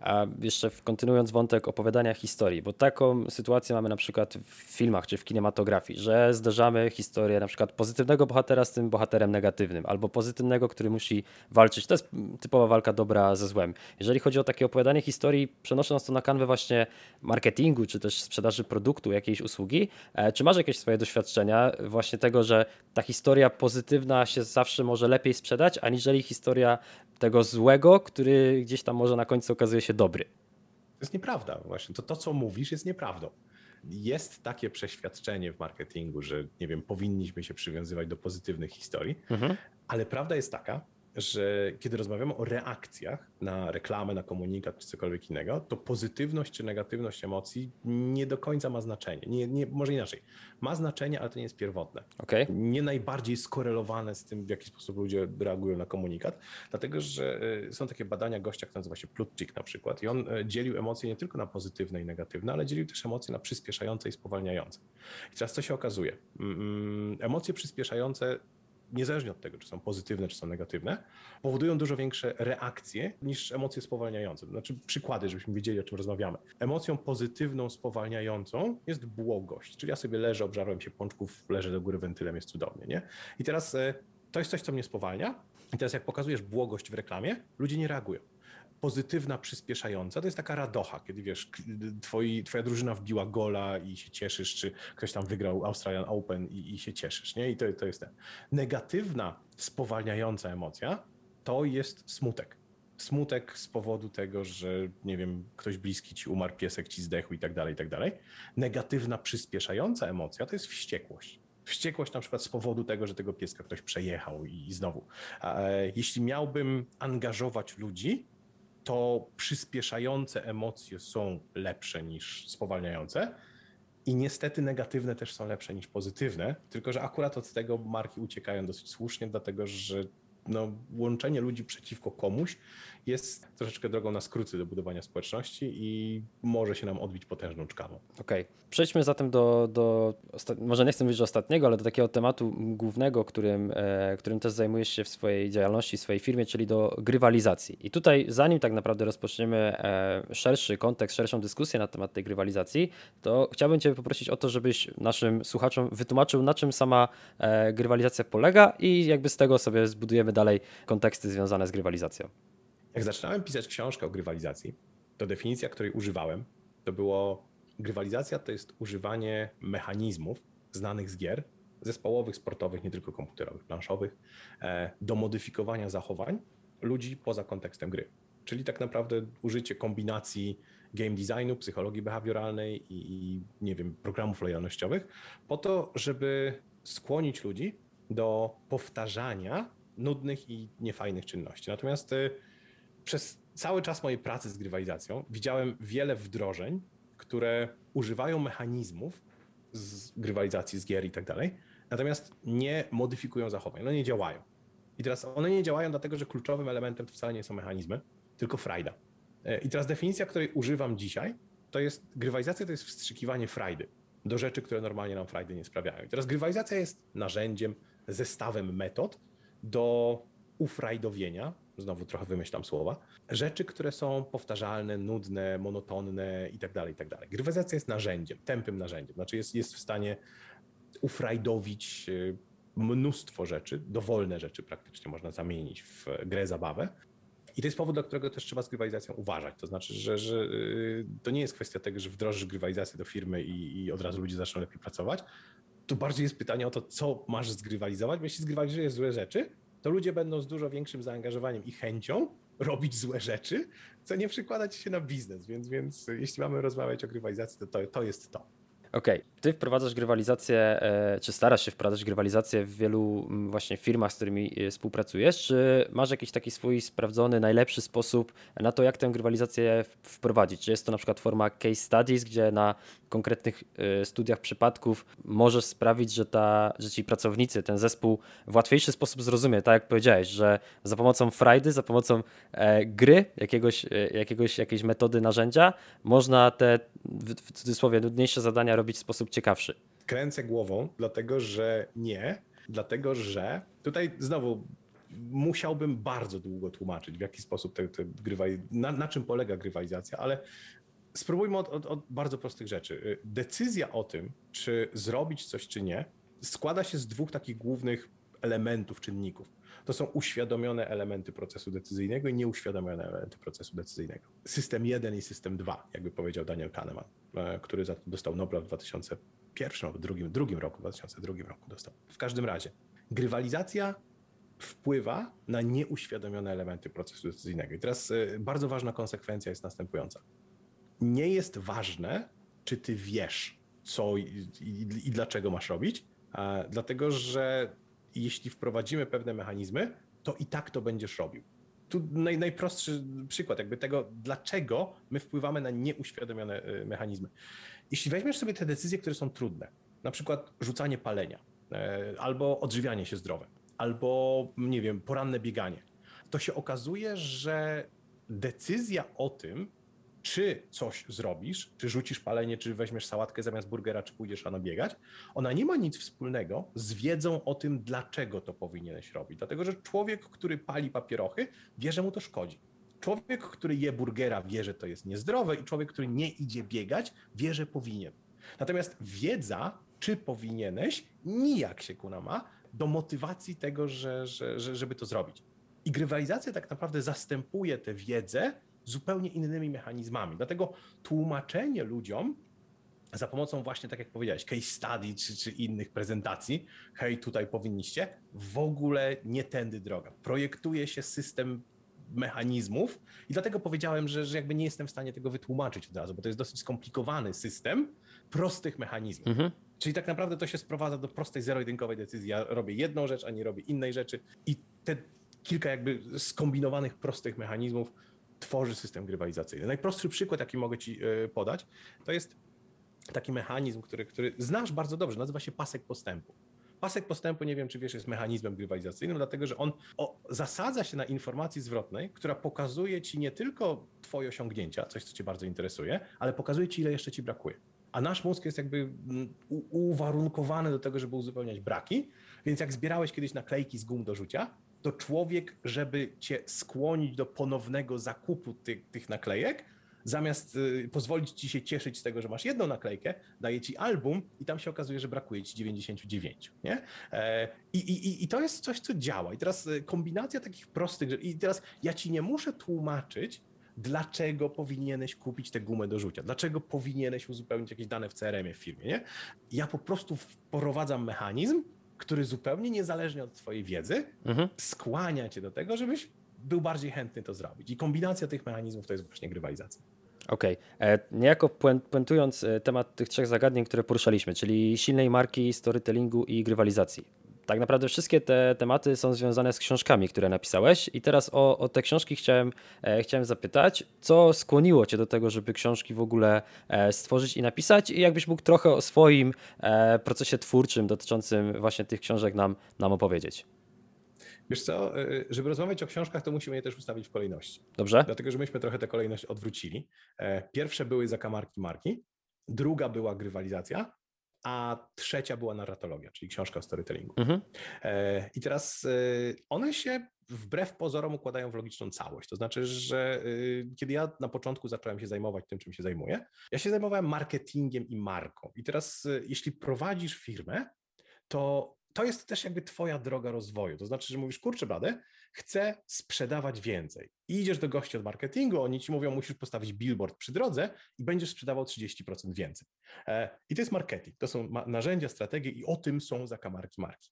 A jeszcze kontynuując wątek opowiadania historii, bo taką sytuację mamy na przykład w filmach czy w kinematografii, że zderzamy historię na przykład pozytywnego bohatera z tym bohaterem negatywnym, albo pozytywnego, który musi walczyć. To jest typowa walka dobra ze złem. Jeżeli chodzi o takie opowiadanie historii, przenosząc to na kanwę właśnie marketingu, czy też sprzedaży produktu, jakiejś usługi, e, czy masz jakieś swoje doświadczenia właśnie tego, że ta historia pozytywna się zawsze może lepiej sprzedać, aniżeli historia tego złego, który gdzieś tam może na końcu okazuje się dobry. To jest nieprawda, właśnie. To, to co mówisz, jest nieprawdą. Jest takie przeświadczenie w marketingu, że nie wiem, powinniśmy się przywiązywać do pozytywnych historii, mhm. ale prawda jest taka, że kiedy rozmawiamy o reakcjach na reklamę, na komunikat czy cokolwiek innego, to pozytywność czy negatywność emocji nie do końca ma znaczenie. Nie, nie, może inaczej. Ma znaczenie, ale to nie jest pierwotne. Okay. Nie najbardziej skorelowane z tym, w jaki sposób ludzie reagują na komunikat, dlatego że e, są takie badania gościa, który nazywa się Plutchik na przykład i on e, dzielił emocje nie tylko na pozytywne i negatywne, ale dzielił też emocje na przyspieszające i spowalniające. I teraz co się okazuje? Mm, mm, emocje przyspieszające niezależnie od tego, czy są pozytywne, czy są negatywne, powodują dużo większe reakcje niż emocje spowalniające. Znaczy przykłady, żebyśmy wiedzieli, o czym rozmawiamy. Emocją pozytywną, spowalniającą jest błogość, czyli ja sobie leżę, obżarłem się pączków, leżę do góry wentylem, jest cudownie, nie? I teraz e, to jest coś, co mnie spowalnia. I teraz jak pokazujesz błogość w reklamie, ludzie nie reagują pozytywna, przyspieszająca. To jest taka radocha, kiedy wiesz, twoi, twoja drużyna wbiła gola i się cieszysz, czy ktoś tam wygrał Australian Open i, i się cieszysz, nie? I to, to jest ten. Negatywna, spowalniająca emocja to jest smutek. Smutek z powodu tego, że nie wiem, ktoś bliski ci umarł, piesek ci zdechł i tak dalej, i tak dalej. Negatywna, przyspieszająca emocja to jest wściekłość wściekłość na przykład z powodu tego, że tego pieska ktoś przejechał i znowu. E, jeśli miałbym angażować ludzi, to przyspieszające emocje są lepsze niż spowalniające. I niestety negatywne też są lepsze niż pozytywne, tylko że akurat od tego marki uciekają dosyć słusznie, dlatego że no, łączenie ludzi przeciwko komuś jest troszeczkę drogą na skróty do budowania społeczności i może się nam odbić potężną czkawą. Okej, okay. przejdźmy zatem do, do może nie chcę mówić ostatniego, ale do takiego tematu głównego, którym, e, którym też zajmujesz się w swojej działalności, w swojej firmie, czyli do grywalizacji. I tutaj zanim tak naprawdę rozpoczniemy e, szerszy kontekst, szerszą dyskusję na temat tej grywalizacji, to chciałbym Cię poprosić o to, żebyś naszym słuchaczom wytłumaczył, na czym sama e, grywalizacja polega i jakby z tego sobie zbudujemy dalej konteksty związane z grywalizacją. Jak zaczynałem pisać książkę o grywalizacji, to definicja, której używałem, to było grywalizacja to jest używanie mechanizmów znanych z gier, zespołowych, sportowych, nie tylko komputerowych, planszowych, e, do modyfikowania zachowań ludzi poza kontekstem gry. Czyli tak naprawdę użycie kombinacji game designu, psychologii behawioralnej i, nie wiem, programów lojalnościowych, po to, żeby skłonić ludzi do powtarzania nudnych i niefajnych czynności. Natomiast e, przez cały czas mojej pracy z grywalizacją widziałem wiele wdrożeń, które używają mechanizmów z grywalizacji, z gier i tak dalej, natomiast nie modyfikują zachowań, one nie działają. I teraz one nie działają dlatego, że kluczowym elementem to wcale nie są mechanizmy, tylko frajda. E, I teraz definicja, której używam dzisiaj, to jest grywalizacja to jest wstrzykiwanie frajdy do rzeczy, które normalnie nam frajdy nie sprawiają. I teraz grywalizacja jest narzędziem, zestawem metod do ufrajdowienia, znowu trochę wymyślam słowa, rzeczy, które są powtarzalne, nudne, monotonne i tak dalej, i tak dalej. Grywalizacja jest narzędziem, tępym narzędziem, znaczy jest, jest w stanie ufrajdowić y, mnóstwo rzeczy, dowolne rzeczy praktycznie można zamienić w grę, zabawę. I to jest powód, dla którego też trzeba z grywalizacją uważać. To znaczy, że, że y, to nie jest kwestia tego, że wdrożysz grywalizację do firmy i, i od razu ludzie zaczną lepiej pracować. Tu bardziej jest pytanie o to, co masz zgrywalizować, bo jeśli zgrywalizujesz złe rzeczy, to ludzie będą z dużo większym zaangażowaniem i chęcią robić złe rzeczy, co nie przykłada ci się na biznes. Więc, więc jeśli mamy rozmawiać o grywalizacji, to, to, to jest to. Okej, okay. Ty wprowadzasz grywalizację, e, czy starasz się wprowadzać grywalizację w wielu właśnie firmach, z którymi e, współpracujesz, czy masz jakiś taki swój sprawdzony, najlepszy sposób na to, jak tę grywalizację wprowadzić? Czy jest to na przykład forma case studies, gdzie na konkretnych e, studiach przypadków możesz sprawić, że, ta, że ci pracownicy, ten zespół w łatwiejszy sposób zrozumie, tak jak powiedziałeś, że za pomocą frajdy, za pomocą gry, jakiegoś, jakiegoś, jakiejś metody, narzędzia, można te w cudzysłowie nudniejsze zadania robić w sposób ciekawszy. Kręcę głową, dlatego że nie, dlatego że tutaj znowu musiałbym bardzo długo tłumaczyć, w jaki sposób te, te na, na czym polega grywalizacja, ale spróbujmy od, od, od, bardzo prostych rzeczy. Decyzja o tym, czy zrobić coś, czy nie, składa się z dwóch takich głównych elementów, czynników. To są uświadomione elementy procesu decyzyjnego i nieuświadomione elementy procesu decyzyjnego. System 1 i system 2, jakby powiedział Daniel Kahneman, e, który dostał Nobla w 2001 albo drugim, drugim roku, w 2002 roku dostał. W każdym razie, grywalizacja wpływa na nieuświadomione elementy procesu decyzyjnego. I teraz e, bardzo ważna konsekwencja jest następująca. Nie jest ważne, czy ty wiesz, co i, i, i dlaczego masz robić, dlatego że jeśli wprowadzimy pewne mechanizmy, to i tak to będziesz robił. Tu naj, najprostszy przykład jakby tego, dlaczego my wpływamy na nieuświadomione y, mechanizmy. Jeśli weźmiesz sobie te decyzje, które są trudne, na przykład rzucanie palenia, e, albo odżywianie się zdrowe, albo nie wiem, poranne bieganie, to się okazuje, że decyzja o tym, czy coś zrobisz, czy rzucisz palenie, czy weźmiesz sałatkę zamiast burgera, czy pójdziesz rano biegać, ona nie ma nic wspólnego z wiedzą o tym, dlaczego to powinieneś robić. Dlatego, że człowiek, który pali papierochy, wie, że mu to szkodzi. Człowiek, który je burgera, wie, że to jest niezdrowe, i człowiek, który nie idzie biegać, wie, że powinien. Natomiast wiedza, czy powinieneś, nijak się kuna ma do motywacji tego, że, że, że, żeby to zrobić. I grywalizacja tak naprawdę zastępuje tę wiedzę zupełnie innymi mechanizmami. Dlatego tłumaczenie ludziom za pomocą właśnie, tak jak powiedziałeś, case study czy, czy innych prezentacji, hej, tutaj powinniście, w ogóle nie tędy droga. Projektuje się system mechanizmów i dlatego powiedziałem, że, że jakby nie jestem w stanie tego wytłumaczyć od razu, bo to jest dosyć skomplikowany system prostych mechanizmów. Mhm. Czyli tak naprawdę to się sprowadza do prostej zero-jedynkowej decyzji. Ja robię jedną rzecz, a nie robię innej rzeczy i te kilka jakby skombinowanych prostych mechanizmów tworzy system grywalizacyjny. Najprostszy przykład, jaki mogę Ci e, podać, to jest taki mechanizm, który, który znasz bardzo dobrze, nazywa się pasek postępu. Pasek postępu, nie wiem czy wiesz, jest mechanizmem grywalizacyjnym, dlatego że on o, zasadza się na informacji zwrotnej, która pokazuje ci nie tylko twoje osiągnięcia, coś co cię bardzo interesuje, ale pokazuje ci ile jeszcze ci brakuje. A nasz mózg jest jakby mm, uwarunkowany do tego, żeby uzupełniać braki, więc jak zbierałeś kiedyś naklejki z gum do rzucia, to człowiek, żeby cię skłonić do ponownego zakupu tych, tych naklejek, zamiast y, pozwolić ci się cieszyć z tego, że masz jedną naklejkę, daje ci album i tam się okazuje, że brakuje ci 99. Nie? E, I, i, I to jest coś, co działa. I teraz y, kombinacja takich prostych I teraz ja ci nie muszę tłumaczyć, dlaczego powinieneś kupić tę gumę do rzucia, dlaczego powinieneś uzupełnić jakieś dane w CRM-ie w firmie. Nie? Ja po prostu wprowadzam mechanizm, który zupełnie niezależnie od Twojej wiedzy mhm. skłania Cię do tego, żebyś był bardziej chętny to zrobić. I kombinacja tych mechanizmów to jest właśnie grywalizacja. Okej. Okay. E, niejako puentując e, temat tych trzech zagadnień, które poruszaliśmy, czyli silnej marki, storytellingu i grywalizacji. Tak naprawdę wszystkie te tematy są związane z książkami, które napisałeś. I teraz o, o te książki chciałem, e, chciałem zapytać, co skłoniło Cię do tego, żeby książki w ogóle e, stworzyć i napisać? I jakbyś mógł trochę o swoim e, procesie twórczym dotyczącym właśnie tych książek nam, nam opowiedzieć. Wiesz co, e, żeby rozmawiać o książkach, to musimy je też ustawić w kolejności. Dobrze. Dlatego, że myśmy trochę tę kolejność odwrócili. E, pierwsze były zakamarki marki, druga była grywalizacja, a trzecia była narratologia, czyli książka o storytellingu. Mhm. E, I teraz one się wbrew pozorom układają w logiczną całość. To znaczy, że kiedy ja na początku zacząłem się zajmować tym, czym się zajmuję, ja się zajmowałem marketingiem i marką. I teraz, jeśli prowadzisz firmę, to to jest też jakby twoja droga rozwoju. To znaczy, że mówisz, kurczę blady, chcę sprzedawać więcej. I idziesz do gości od marketingu, oni ci mówią, musisz postawić billboard przy drodze i będziesz sprzedawał 30% więcej. E, I to jest marketing, to są narzędzia, strategie i o tym są zakamarki marki.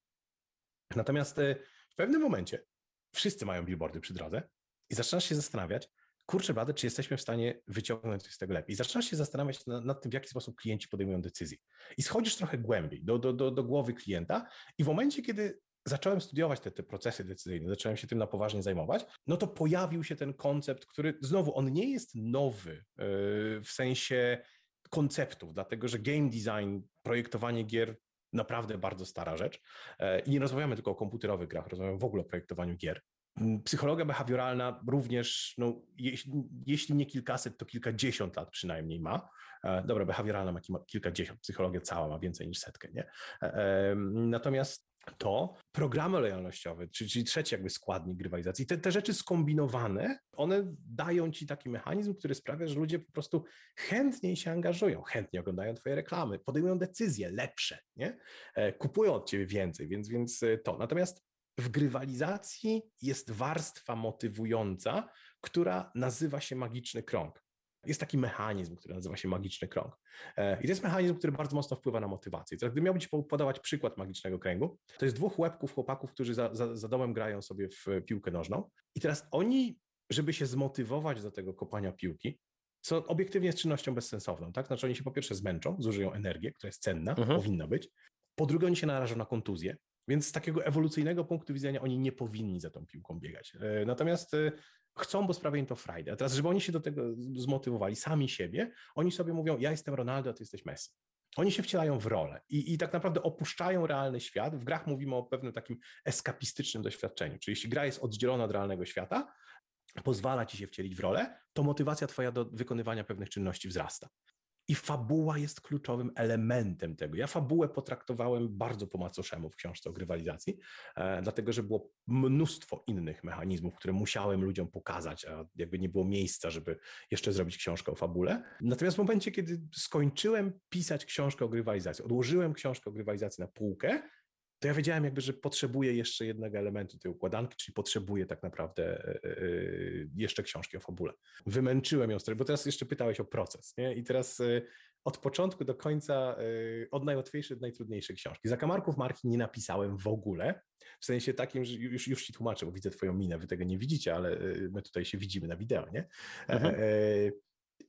Natomiast e, w pewnym momencie wszyscy mają billboardy przy drodze i zaczynasz się zastanawiać, kurczę blady, czy jesteśmy w stanie wyciągnąć coś z tego lepiej. I zaczynasz się zastanawiać nad, nad, tym, w jaki sposób klienci podejmują decyzje. I schodzisz trochę głębiej do, do, do, do głowy klienta i w momencie, kiedy zacząłem studiować te, te procesy decyzyjne, zacząłem się tym na poważnie zajmować, no to pojawił się ten koncept, który znowu, on nie jest nowy yy, w sensie konceptów, dlatego że game design, projektowanie gier naprawdę bardzo stara rzecz. E, I nie rozmawiamy tylko o komputerowych grach, rozmawiamy w ogóle o projektowaniu gier. Mm, psychologia behawioralna również, no, jeśli, jeśli nie kilkaset, to kilkadziesiąt lat przynajmniej ma. E, dobra, behawioralna ma kilkadziesiąt, psychologia cała ma więcej niż setkę, nie? E, natomiast to programy lojalnościowe, czyli, trzeci jakby składnik grywalizacji, te, te rzeczy skombinowane, one dają ci taki mechanizm, który sprawia, że ludzie po prostu chętniej się angażują, chętnie oglądają twoje reklamy, podejmują decyzje lepsze, nie? E, kupują od ciebie więcej, więc, więc to. Natomiast w grywalizacji jest warstwa motywująca, która nazywa się magiczny krąg. Jest taki mechanizm, który nazywa się magiczny krąg. E, I to jest mechanizm, który bardzo mocno wpływa na motywację. Teraz, gdybym miał Ci podawać przykład magicznego kręgu, to jest dwóch łebków chłopaków, którzy za, za, za domem grają sobie w piłkę nożną. I teraz oni, żeby się zmotywować do tego kopania piłki, co obiektywnie jest czynnością bezsensowną, tak? Znaczy oni się po pierwsze zmęczą, zużyją energię, która jest cenna, mhm. powinna być. Po drugie, oni się narażą na kontuzję, więc z takiego ewolucyjnego punktu widzenia oni nie powinni za tą piłką biegać. E, natomiast e, chcą, bo sprawia im to frajdę. A teraz, żeby oni się do tego zmotywowali sami siebie, oni sobie mówią, ja jestem Ronaldo, a ty jesteś Messi. Oni się wcielają w rolę i, i tak naprawdę opuszczają realny świat. W grach mówimy o pewnym takim eskapistycznym doświadczeniu, czyli jeśli gra jest oddzielona od realnego świata, pozwala ci się wcielić w rolę, to motywacja twoja do wykonywania pewnych czynności wzrasta. I fabuła jest kluczowym elementem tego. Ja fabułę potraktowałem bardzo po macoszemu w książce o grywalizacji, e, dlatego że było mnóstwo innych mechanizmów, które musiałem ludziom pokazać, a jakby nie było miejsca, żeby jeszcze zrobić książkę o fabule. Natomiast w momencie, kiedy skończyłem pisać książkę o grywalizacji, odłożyłem książkę o grywalizacji na półkę, to ja wiedziałem jakby, że potrzebuję jeszcze jednego elementu tej układanki, czyli potrzebuję tak naprawdę e, e, jeszcze książki o fabule. Wymęczyłem ją, bo teraz jeszcze pytałeś o proces, nie? I teraz e, od początku do końca, od najłatwiejszej do najtrudniejszej książki. Zakamarków marki nie napisałem w ogóle, w sensie takim, że już, już ci tłumaczę, bo widzę twoją minę, wy tego nie widzicie, ale my tutaj się widzimy na wideo, nie? Mhm.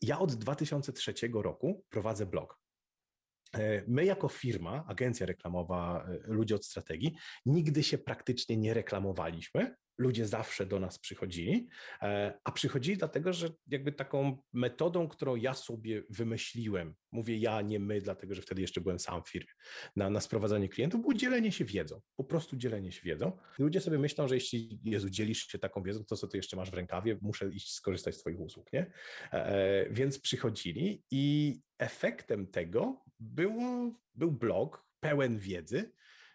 Ja od 2003 roku prowadzę blog. E, my, jako firma, agencja reklamowa, e, ludzie od strategii, nigdy się praktycznie nie reklamowaliśmy. Ludzie zawsze do nas przychodzili, e, a przychodzili dlatego, że jakby taką metodą, którą ja sobie wymyśliłem, mówię ja, nie my, dlatego że wtedy jeszcze byłem sam w firmie, na, na sprowadzanie klientów, było dzielenie się wiedzą, po prostu dzielenie się wiedzą. ludzie sobie myślą, że jeśli, Jezu, dzielisz się taką wiedzą, to co ty jeszcze masz w rękawie, muszę iść skorzystać z twoich usług, nie? Więc przychodzili i efektem tego było, był blog pełen wiedzy,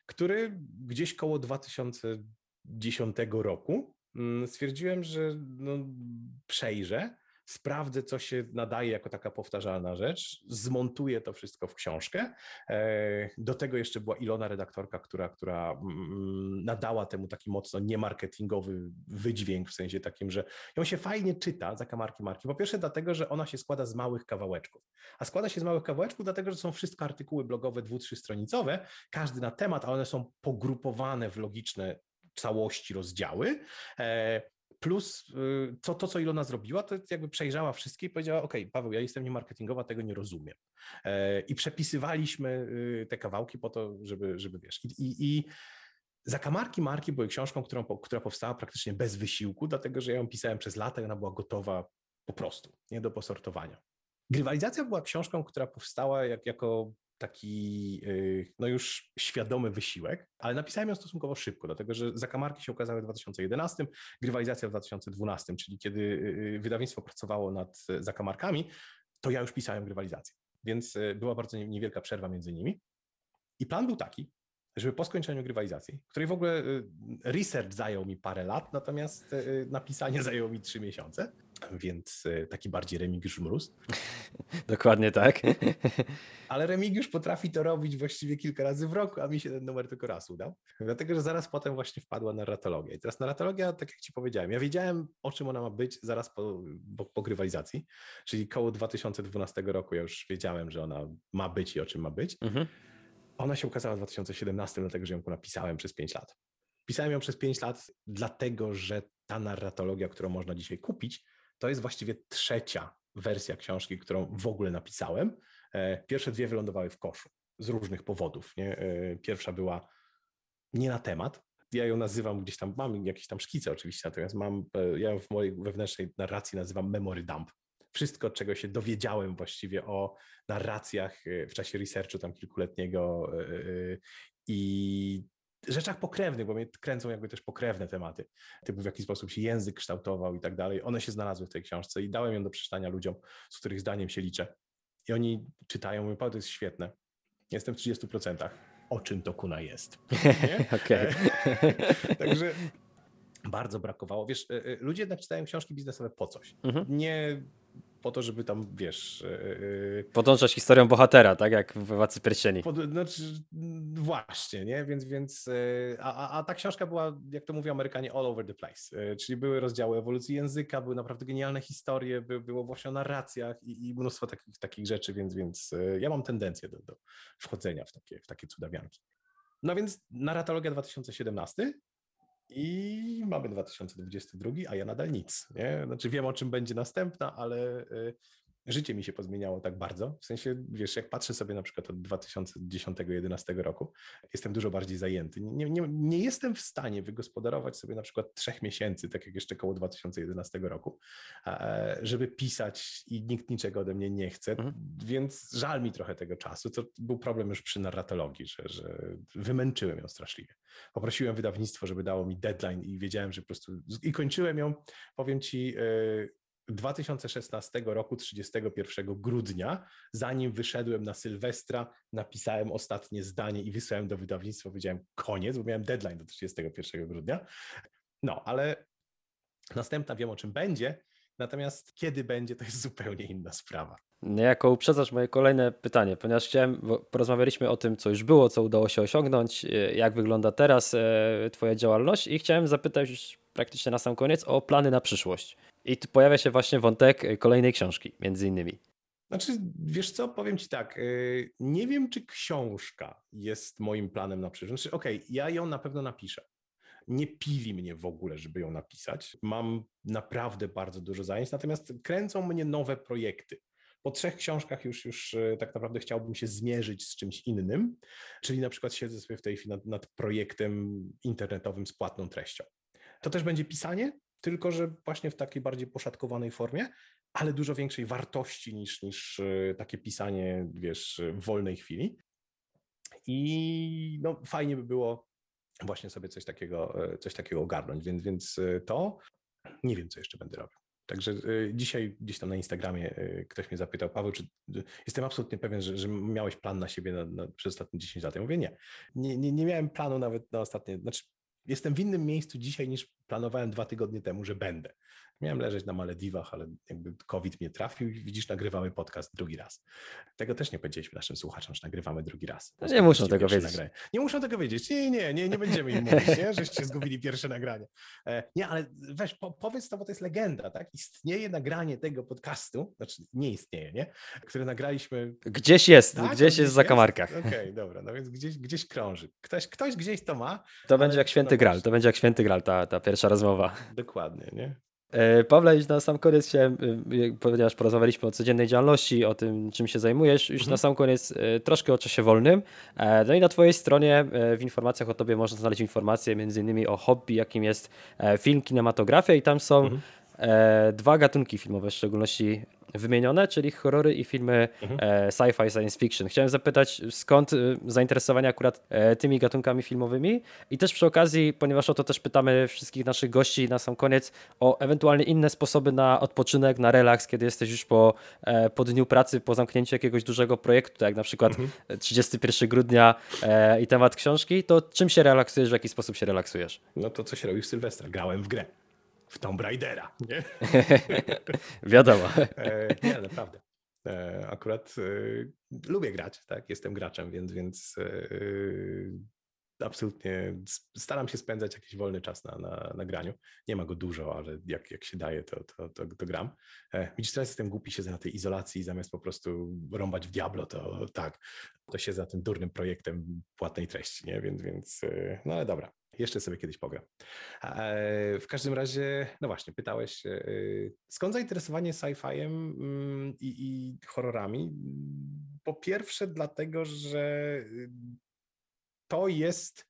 który gdzieś koło 2010 roku mm, stwierdziłem, że no, przejrzę sprawdzę, co się nadaje jako taka powtarzalna rzecz, zmontuję to wszystko w książkę. E, do tego jeszcze była Ilona, redaktorka, która, która mm, nadała temu taki mocno niemarketingowy wydźwięk, w sensie takim, że ją się fajnie czyta, zakamarki marki. Po pierwsze dlatego, że ona się składa z małych kawałeczków. A składa się z małych kawałeczków dlatego, że są wszystko artykuły blogowe dwu, stronicowe, każdy na temat, a one są pogrupowane w logiczne całości, rozdziały. Plus y, to, to, co Ilona zrobiła, to jakby przejrzała wszystkie i powiedziała, ok, Paweł, ja jestem niemarketingowa, tego nie rozumiem. E, I przepisywaliśmy y, te kawałki po to, żeby, żeby wiesz. I, i, i Zakamarki Marki były książką, którą, która powstała praktycznie bez wysiłku, dlatego że ja ją pisałem przez lata i ona była gotowa po prostu, nie do posortowania. Grywalizacja była książką, która powstała jak, jako taki y, no już świadomy wysiłek, ale napisałem ją stosunkowo szybko, dlatego że zakamarki się ukazały w 2011, grywalizacja w 2012, czyli kiedy y, y, wydawnictwo pracowało nad zakamarkami, to ja już pisałem grywalizację, więc była bardzo niewielka przerwa między nimi. I plan był taki, żeby po skończeniu grywalizacji, której w ogóle research zajął mi parę lat, natomiast napisanie zajęło mi trzy miesiące, więc y, taki bardziej Remigiusz Mróz. Dokładnie tak. Ale Remigiusz potrafi to robić właściwie kilka razy w roku, a mi się ten numer tylko raz udał. Dlatego, że zaraz potem właśnie wpadła narratologia. I teraz narratologia, tak jak ci powiedziałem, ja wiedziałem, o czym ona ma być zaraz po, po, po grywalizacji, czyli koło 2012 roku ja już wiedziałem, że ona ma być i o czym ma być. Mhm. Ona się ukazała w 2017, dlatego że ją napisałem przez 5 lat. Pisałem ją przez 5 lat, dlatego że ta narratologia, którą można dzisiaj kupić, to jest właściwie trzecia wersja książki, którą w ogóle napisałem. E, pierwsze dwie wylądowały w koszu z różnych powodów. Nie? E, pierwsza była nie na temat. Ja ją nazywam gdzieś tam, mam jakieś tam szkice oczywiście, natomiast mam, e, ja w mojej wewnętrznej narracji nazywam memory dump wszystko, czego się dowiedziałem właściwie o narracjach w czasie researchu tam kilkuletniego i rzeczach pokrewnych, bo mnie kręcą jakby też pokrewne tematy, typu w jaki sposób się język kształtował i tak dalej. One się znalazły w tej książce i dałem ją do przeczytania ludziom, z których zdaniem się liczę. I oni czytają, mówią, to jest świetne. Jestem w 30%. O czym to kuna jest? Okej. Także bardzo brakowało. Wiesz, ludzie jednak czytają książki biznesowe po coś. Mhm. Nie po to, żeby tam, wiesz... Yy, Podążać historią bohatera, tak jak w Władcy Pierścieni. Pod, znaczy, właśnie, nie? Więc, więc yy, a, a ta książka była, jak to mówią Amerykanie, all over the place. Yy, czyli były rozdziały ewolucji języka, były naprawdę genialne historie, by, było właśnie o narracjach i, i mnóstwo takich, takich rzeczy, więc, więc ja mam tendencję do, do wchodzenia w takie, w takie cudawianki. No więc narratologia 2017 i mamy 2022, a ja nadal nic. Nie? Znaczy wiem, o czym będzie następna, ale y, życie mi się pozmieniało tak bardzo. W sensie, wiesz, jak patrzę sobie na przykład od 2010-2011 roku, jestem dużo bardziej zajęty. Nie, nie, nie jestem w stanie wygospodarować sobie na przykład trzech miesięcy, tak jak jeszcze koło 2011 roku, żeby pisać i nikt niczego ode mnie nie chce, mhm. więc żal mi trochę tego czasu. To był problem już przy narratologii, że, że wymęczyłem ją straszliwie. Poprosiłem wydawnictwo, żeby dało mi deadline i wiedziałem, że po prostu i kończyłem ją, powiem ci, y, 2016 roku, 31 grudnia, zanim wyszedłem na Sylwestra, napisałem ostatnie zdanie i wysłałem do wydawnictwa. Powiedziałem koniec, bo miałem deadline do 31 grudnia. No, ale następna wiem o czym będzie, natomiast kiedy będzie, to jest zupełnie inna sprawa. Niejako uprzedzasz moje kolejne pytanie, ponieważ chciałem, porozmawialiśmy o tym, co już było, co udało się osiągnąć, e, jak wygląda teraz e, Twoja działalność i chciałem zapytać już praktycznie na sam koniec o plany na przyszłość. I tu pojawia się właśnie wątek e, kolejnej książki, między innymi. Znaczy, wiesz co, powiem ci tak, e, nie wiem, czy książka jest moim planem na przyszłość. Znaczy, okej, okay, ja ją na pewno napiszę. Nie pili mnie w ogóle, żeby ją napisać. Mam naprawdę bardzo dużo zajęć, natomiast kręcą mnie nowe projekty. Po trzech książkach już, już e, tak naprawdę chciałbym się zmierzyć z czymś innym, czyli na przykład siedzę sobie w tej chwili nad, nad projektem internetowym z płatną treścią. To też będzie pisanie, tylko że właśnie w takiej bardziej poszatkowanej formie, ale dużo większej wartości niż, niż e, takie pisanie, wiesz, w wolnej chwili. I no, fajnie by było właśnie sobie coś takiego, e, coś takiego ogarnąć, więc, więc e, to nie wiem, co jeszcze będę robił. Także dzisiaj gdzieś tam na Instagramie ktoś mnie zapytał, Paweł, czy jestem absolutnie pewien, że, że miałeś plan na siebie na, na, przez ostatnie 10 lat. Ja mówię, nie. nie. Nie, nie miałem planu nawet na ostatnie, znaczy jestem w innym miejscu dzisiaj niż planowałem dwa tygodnie temu, że będę. Miałem leżeć na Malediwach, ale jakby COVID mnie trafił i widzisz, nagrywamy podcast drugi raz. Tego też nie powiedzieliśmy naszym słuchaczom, że nagrywamy drugi raz. No nie muszą tego wiedzieć. Nagranie. Nie muszą tego wiedzieć. Nie, nie, nie, nie będziemy im mówić, nie? żeście zgubili pierwsze nagranie. E, nie, ale weź, po, powiedz to, bo to jest legenda, tak? Istnieje nagranie tego podcastu, znaczy nie istnieje, nie? Które nagraliśmy. Gdzieś jest, tak? gdzieś jest w zakamarkach. Okej, okay, dobra, no więc gdzieś, gdzieś krąży. Ktoś, ktoś gdzieś to ma. To będzie jak święty gral, to będzie jak święty gral ta, ta pierwsza rozmowa. Dokładnie, nie? E, Pawle, już na sam koniec chciałem, e, ponieważ porozmawialiśmy o codziennej działalności, o tym, czym się zajmujesz, już mhm. na sam koniec e, troszkę o czasie wolnym. No i na Twojej stronie w informacjach o Tobie można znaleźć informacje innymi o hobby, jakim jest film, kinematografia i tam są mhm. Dwa gatunki filmowe, w szczególności wymienione, czyli horrory i filmy mhm. E, sci-fi, science fiction. Chciałem zapytać, skąd y, zainteresowanie akurat e, tymi gatunkami filmowymi i też przy okazji, ponieważ o to też pytamy wszystkich naszych gości na sam koniec, o ewentualnie inne sposoby na odpoczynek, na relaks, kiedy jesteś już po, e, po dniu pracy, po zamknięciu jakiegoś dużego projektu, tak jak na przykład mhm. 31 grudnia i temat książki, to czym się relaksujesz, w jaki sposób się relaksujesz? No to co się robi w Sylwestra? Grałem w grę w Tomb Raidera, nie? Wiadomo. E, nie, naprawdę. E, akurat e, lubię grać, tak? Jestem graczem, więc, więc absolutnie staram się spędzać jakiś wolny czas na, na, na graniu. Nie ma go dużo, ale jak, jak się daje, to, to, to, to gram. Widzisz, teraz jestem głupi, siedzę na tej izolacji zamiast po prostu rąbać w Diablo, to tak, to się za tym durnym projektem płatnej treści, nie? Więc, więc no ale dobra. Jeszcze sobie kiedyś pogram. W każdym razie, no właśnie, pytałeś, e, skąd zainteresowanie sci-fiem mm, i, i horrorami? Po pierwsze, dlatego, że y, to jest.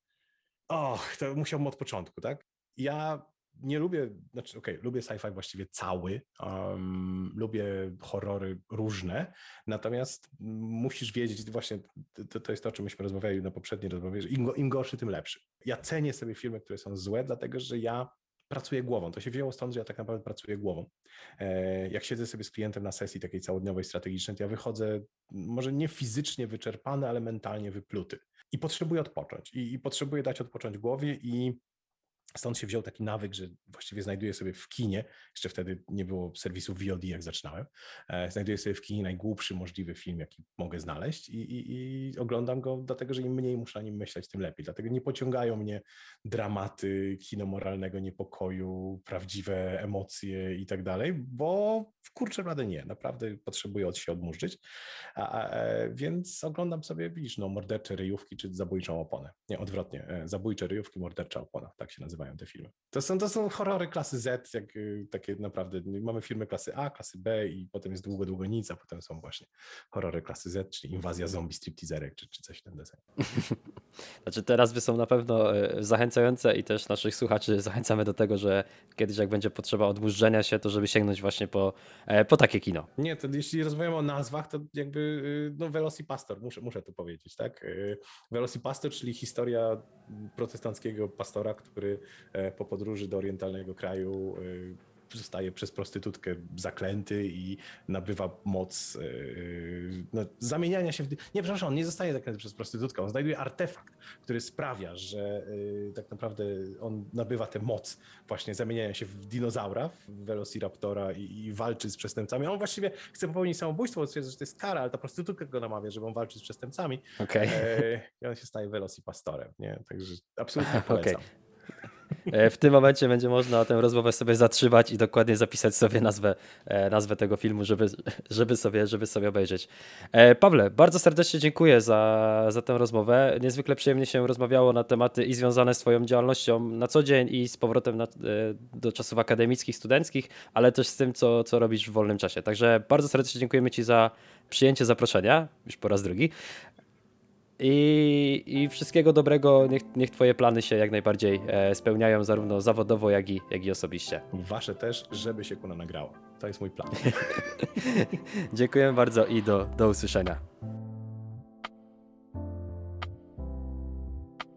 Och, to musiałbym od początku, tak? Ja nie lubię, znaczy okej, okay, lubię sci-fi właściwie cały, um, lubię horrory różne, natomiast musisz wiedzieć, właśnie to, to jest to, o czym myśmy rozmawiali na poprzedniej rozmowie, że im, im gorszy, tym lepszy. Ja cenię sobie filmy, które są złe, dlatego że ja pracuję głową. To się wzięło stąd, że ja tak naprawdę pracuję głową. E, jak siedzę sobie z klientem na sesji takiej całodniowej, strategicznej, to ja wychodzę może nie fizycznie wyczerpany, ale mentalnie wypluty. I potrzebuję odpocząć. I, i potrzebuję dać odpocząć głowie i Stąd się wziął taki nawyk, że właściwie znajduję sobie w kinie, jeszcze wtedy nie było serwisu VOD, jak zaczynałem, e, znajduję sobie w kinie najgłupszy możliwy film, jaki mogę znaleźć i, i, i, oglądam go, dlatego że im mniej muszę o nim myśleć, tym lepiej. Dlatego nie pociągają mnie dramaty kino moralnego niepokoju, prawdziwe emocje i tak dalej, bo kurczę radę nie, naprawdę potrzebuję od się odmurzyć, a, a, e, więc oglądam sobie, widzisz, no, mordercze ryjówki czy zabójczą oponę. Nie, odwrotnie, e, zabójcze ryjówki, mordercza opona, tak się nazywa nazywają te filmy. To są, to są horrory klasy Z, jak y, takie naprawdę, mamy filmy klasy A, klasy B i potem jest długo, długo nic, a potem są właśnie horrory klasy Z, czyli inwazja zombie, stripteaserek, czy, czy coś w ten deseń. Znaczy te nazwy są na pewno e, zachęcające i też naszych słuchaczy zachęcamy do tego, że kiedyś jak będzie potrzeba odmurzenia się, to żeby sięgnąć właśnie po, e, po takie kino. Nie, to jeśli rozmawiamy o nazwach, to jakby y, no Velocipastor, muszę, muszę to powiedzieć, tak? Y, Velocipastor, czyli historia protestanckiego pastora, który po podróży do orientalnego kraju e, zostaje przez prostytutkę zaklęty i nabywa moc yy, no, zamieniania się w. Nie, przepraszam, on nie zostaje zaklęty przez prostytutkę. On znajduje artefakt, który sprawia, że tak naprawdę on nabywa tę moc właśnie zamieniania się w dinozaura, w velociraptora i, i walczy z przestępcami. On właściwie chce popełnić samobójstwo, stwierdza, że to jest kara, ale ta prostytutka go namawia, żeby on walczył z przestępcami. Okay. Yy, I on się staje velocipastorem. Nie? Także absolutnie polecam. Okay. E, w tym momencie będzie można tę rozmowę sobie zatrzymać i dokładnie zapisać sobie nazwę, e, nazwę tego filmu, żeby, żeby, sobie, żeby sobie obejrzeć. E, Pawle, bardzo serdecznie dziękuję za, za tę rozmowę. Niezwykle przyjemnie się rozmawiało na tematy i związane z Twoją działalnością na co dzień i z powrotem na, do czasów akademickich, studenckich, ale też z tym, co, co robisz w wolnym czasie. Także bardzo serdecznie dziękujemy Ci za przyjęcie zaproszenia, już po raz drugi. I, I, wszystkiego dobrego, niech, niech Twoje plany się jak najbardziej e, spełniają, zarówno zawodowo, jak i, jak i osobiście. Wasze też, żeby się kuna nagrało. To jest mój plan. Dziękuję bardzo i do, do usłyszenia.